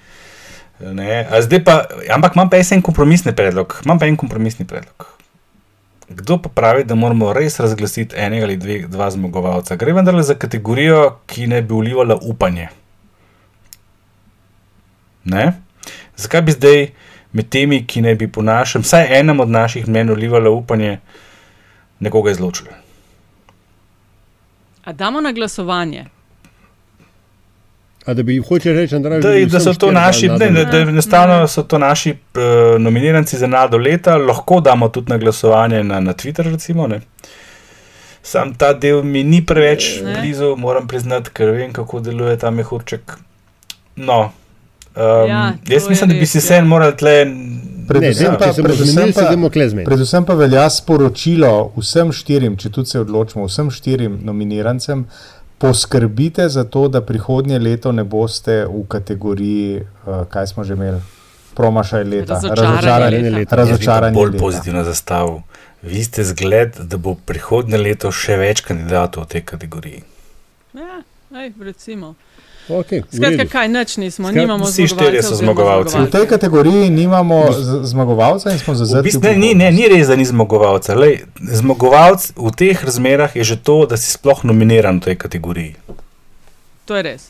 Pa, ampak imam pa en kompromisni predlog. Imam pa en kompromisni predlog. Kdo pa pravi, da moramo res razglasiti enega ali dve, dva zmagovalca? Gre vendarle za kategorijo, ki ne bi ulivala upanje. Ne? Zakaj bi zdaj med temi, ki ne bi po našem, vsaj enem od naših mnen, ulivalo upanje, nekoga izločili? A damo na glasovanje. A da bi hoče reči, Andrej, Da, da so to naši, ne, ne, da enostavno so to naši uh, nominiranci za nado leta, lahko damo tudi na glasovanje na, na Twitter, recimo. Ne. Sam ta del mi ni preveč Ne. blizu, moram priznati, ker vem, kako deluje ta mehurček. No, um, Ja, jaz mislim, da bi res, si ja. se morali tle. Predvsem, Ne, pa, bomo predvsem, zmenili, se dajmo pa, klezmen. predvsem pa velja sporočilo vsem štirim, če tudi se odločimo, vsem štirim nominirancem, poskrbite za to, da prihodnje leto ne boste v kategoriji, uh, kaj smo že imeli, promašaj leta, Razočaranje leta. leta. razočaranje bolj leta. pozitivno zastavil. Vi ste zgled, da bo prihodnje leto še več kandidatov v tej kategoriji. Ja, ej, recimo. Okay, Skratka, kaj nič nismo, Skratka, nimamo vsi štirje so zmagovalci. V tej kategoriji nimamo zmagovalca in smo V zazrli. bistvu, ne, ni, ne, ni res, da ni zmagovalca. Lej, zmagovalc v teh razmerah je že to, da si sploh nominiran v tej kategoriji. To je res.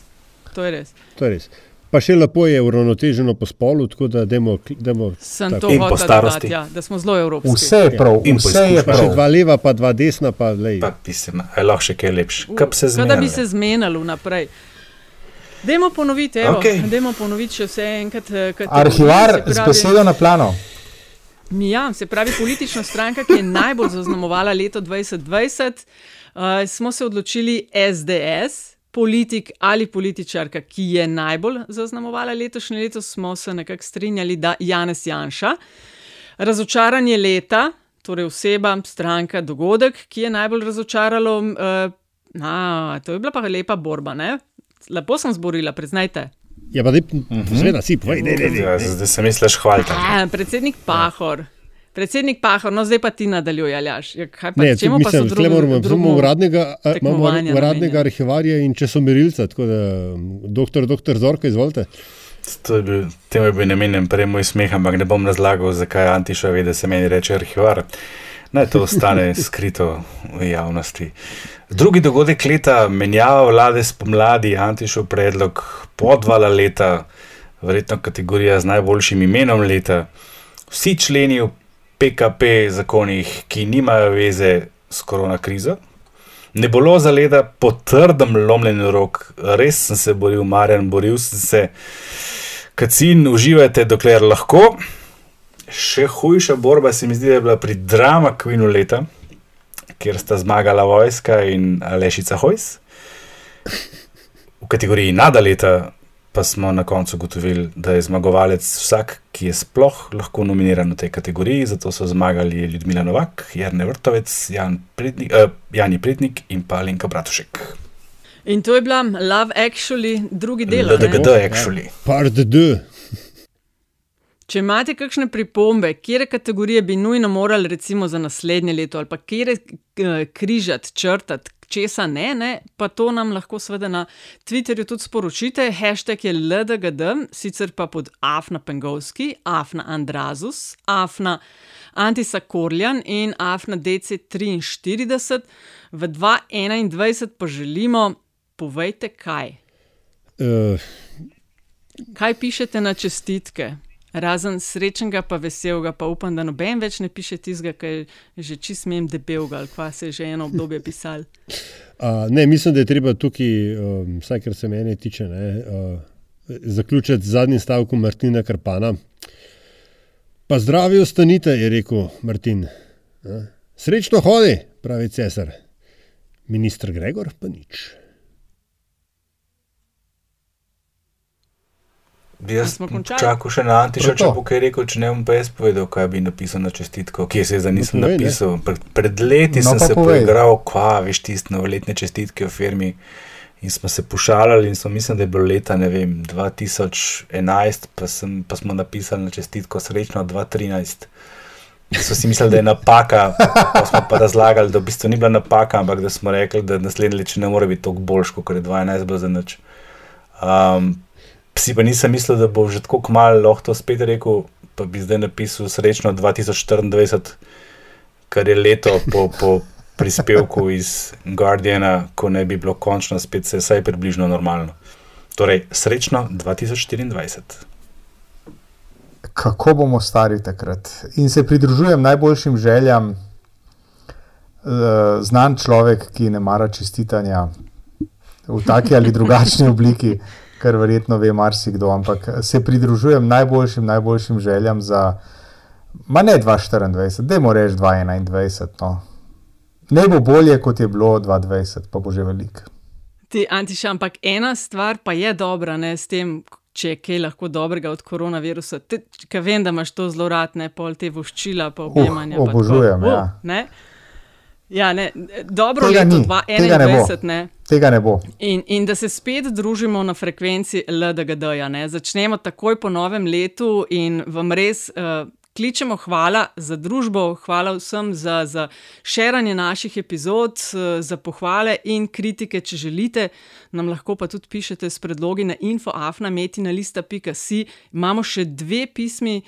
To je res. To je res. Pa še lepo je uravnoteženo po spolu, tako da demo. demo Sem tako. to In po starosti. dodati, ja, da smo zelo evropski. Vse je prav, po vse je. Pa še prav. dva leva, pa dva desna, pa lej. Pa pisem, lahko še kaj lepše. Kaj bi se Kot da bi se zmenili vnaprej. Dajmo ponoviti, evo, Okej. dajmo ponoviti še vse enkrat. eh, Arhivar se z pravi- besedo na plano. Ja, se pravi, politična stranka, ki je najbolj zaznamovala leto 2020, uh, smo se odločili SDS, politik ali političarka, ki je najbolj zaznamovala letošnje leto, smo se nekako strinjali, da Janez Janša. Razočaranje leta, torej oseba, stranka, dogodek, ki je najbolj razočaralo. Uh, a, to je bila pa lepa borba, ne? Lepo sem zborila, priznajte. Ja, pa dej, seveda si, povej, ne, ne, Ja, ne. zdaj se misliš hvaliti. A, predsednik Pahor. Predsednik Pahor, no zdaj pa ti nadaljuj, Aljaš. Ja, kaj pa, Ne, čemu tu pa so mislim, drugo- moramo, imamo uradnega, imamo uradnega arhivarja in če so merilca, tako da doktor, doktor Zorko, izvolite. To je bil, temu je bil namenjen prej moj smeh, ampak ne bom razlagal, zakaj Antiša ve, da se meni reče arhivar. Naj to ostane skrito v javnosti. Drugi dogodek leta, menjava vlade spomladi, Antišov predlog, podvala leta, verjetno kategorija z najboljšim imenom leta. Vsi členi v PKP zakonih, ki nimajo veze s korona krizo. Ne bilo za leta po trdem lomljenju rok, res sem se boril, Marjan, boril sem se. Kacin, uživajte, dokler lahko. Še hujša borba se mi zdi, da je bila pri Drama Queenu leta, kjer sta zmagala vojska in Alešica Hojs. V kategoriji nada leta pa smo na koncu ugotovili, da je zmagovalec vsak, ki je sploh lahko nominiran v tej kategoriji. Zato so zmagali Ljudmila Novak, Jarne Vrtovec, Jan Prednik, eh, Jani Prednik in pa Lenka Bratušek. In to je bila Love Actually, drugi del. LDGD, actually. Part D. Če imate kakšne pripombe, kje kategorije bi nujno morali, recimo za naslednje leto, ali pa kje križati, črtati, česa ne, ne, pa to nam lahko seveda na Twitterju tudi sporočite. Hashtag je LDGD, sicer pa pod Afna Pengovski, Afna Andrazus, Afna Antisa Korljan in Afna DC43. V 2021 pa želimo, povejte kaj. Uh, Kaj pišete na čestitke? Razen srečnega, pa veselega, pa upam, da noben več ne piše tistega, ki je že čist mem debelga ali kva se je že eno obdobje pisal. Uh, ne, mislim, da je treba tukaj, um, vsaj kar se mene tiče, ne, uh, zaključiti z zadnjim stavkom Martina Krpana. Pa zdravi ostanite, je rekel Martin. Uh, srečno hodi, pravi cesar. Ministr Gregor pa nič. Jaz smo končali? čakam še na to. bo kaj rekel, če ne bom pa jaz povedal, kaj bi napisal na čestitko, kje se je zdaj nisem No, povej, ne. napisal. Pred, pred leti No, sem se povej. poigral, kva, veš, tiste novoletne čestitke v firmi. In smo se pošalali, in smo, mislim, da je bilo leta ne vem, 2011, pa, sem, pa smo napisali na čestitko srečno 2013. In So si mislili, da je napaka, pa smo pa razlagali, da v bistvu ni bila napaka, ampak da smo rekli, da naslednje leto ne more biti tako boljš, kot je 2011 bilo za nič. Um, Psi pa nisem mislil, da bo že tako kmalo lahko to spet rekel, pa bi zdaj napisal srečno 2024, kar je leto po, po prispevku iz Guardiana, ko ne bi bilo končno spet se vsaj približno normalno. Torej, srečno 2024. Kako bomo stari takrat? In se pridružujem najboljšim željam uh, znan človek, ki ne mara čestitanja v taki ali drugačni obliki, kar verjetno ve marsikdo, ampak se pridružujem najboljšim, najboljšim željam za, ma ne 2024, da mo reči 2021. No. Ne bo bolje, kot je bilo 2020, pa bo že veliko. Ti, Antiš, ampak ena stvar pa je dobra, ne s tem, če je kaj lahko dobrega od koronavirusa. Ker vem, da imaš to zelo rad, ne pol te voščila, pa objemanja. Uh, obožujem, pa ja. Ne? Ja, ne, dobro tega leto ni, 2021. tega ne? Tega ne bo. In, in da se spet družimo na frekvenci LDGD-ja. ne. Začnemo takoj po novem letu in vam res uh, kličemo hvala za družbo, hvala vsem za, za širanje naših epizod, uh, za pohvale in kritike, če želite. Nam lahko pa tudi pišete s predlogi na infoafnametina.si. Imamo še dve pismi uh,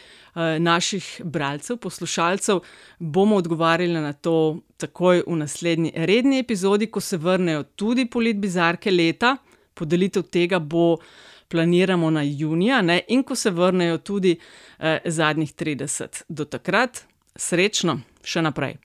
naših bralcev, poslušalcev, bomo odgovarjali na to takoj v naslednji redni epizodi, ko se vrnejo tudi politbizarke leta. Podelitev tega bo planiramo na junija, ne? in ko se vrnejo tudi eh, zadnjih 30. Do takrat, srečno, še naprej.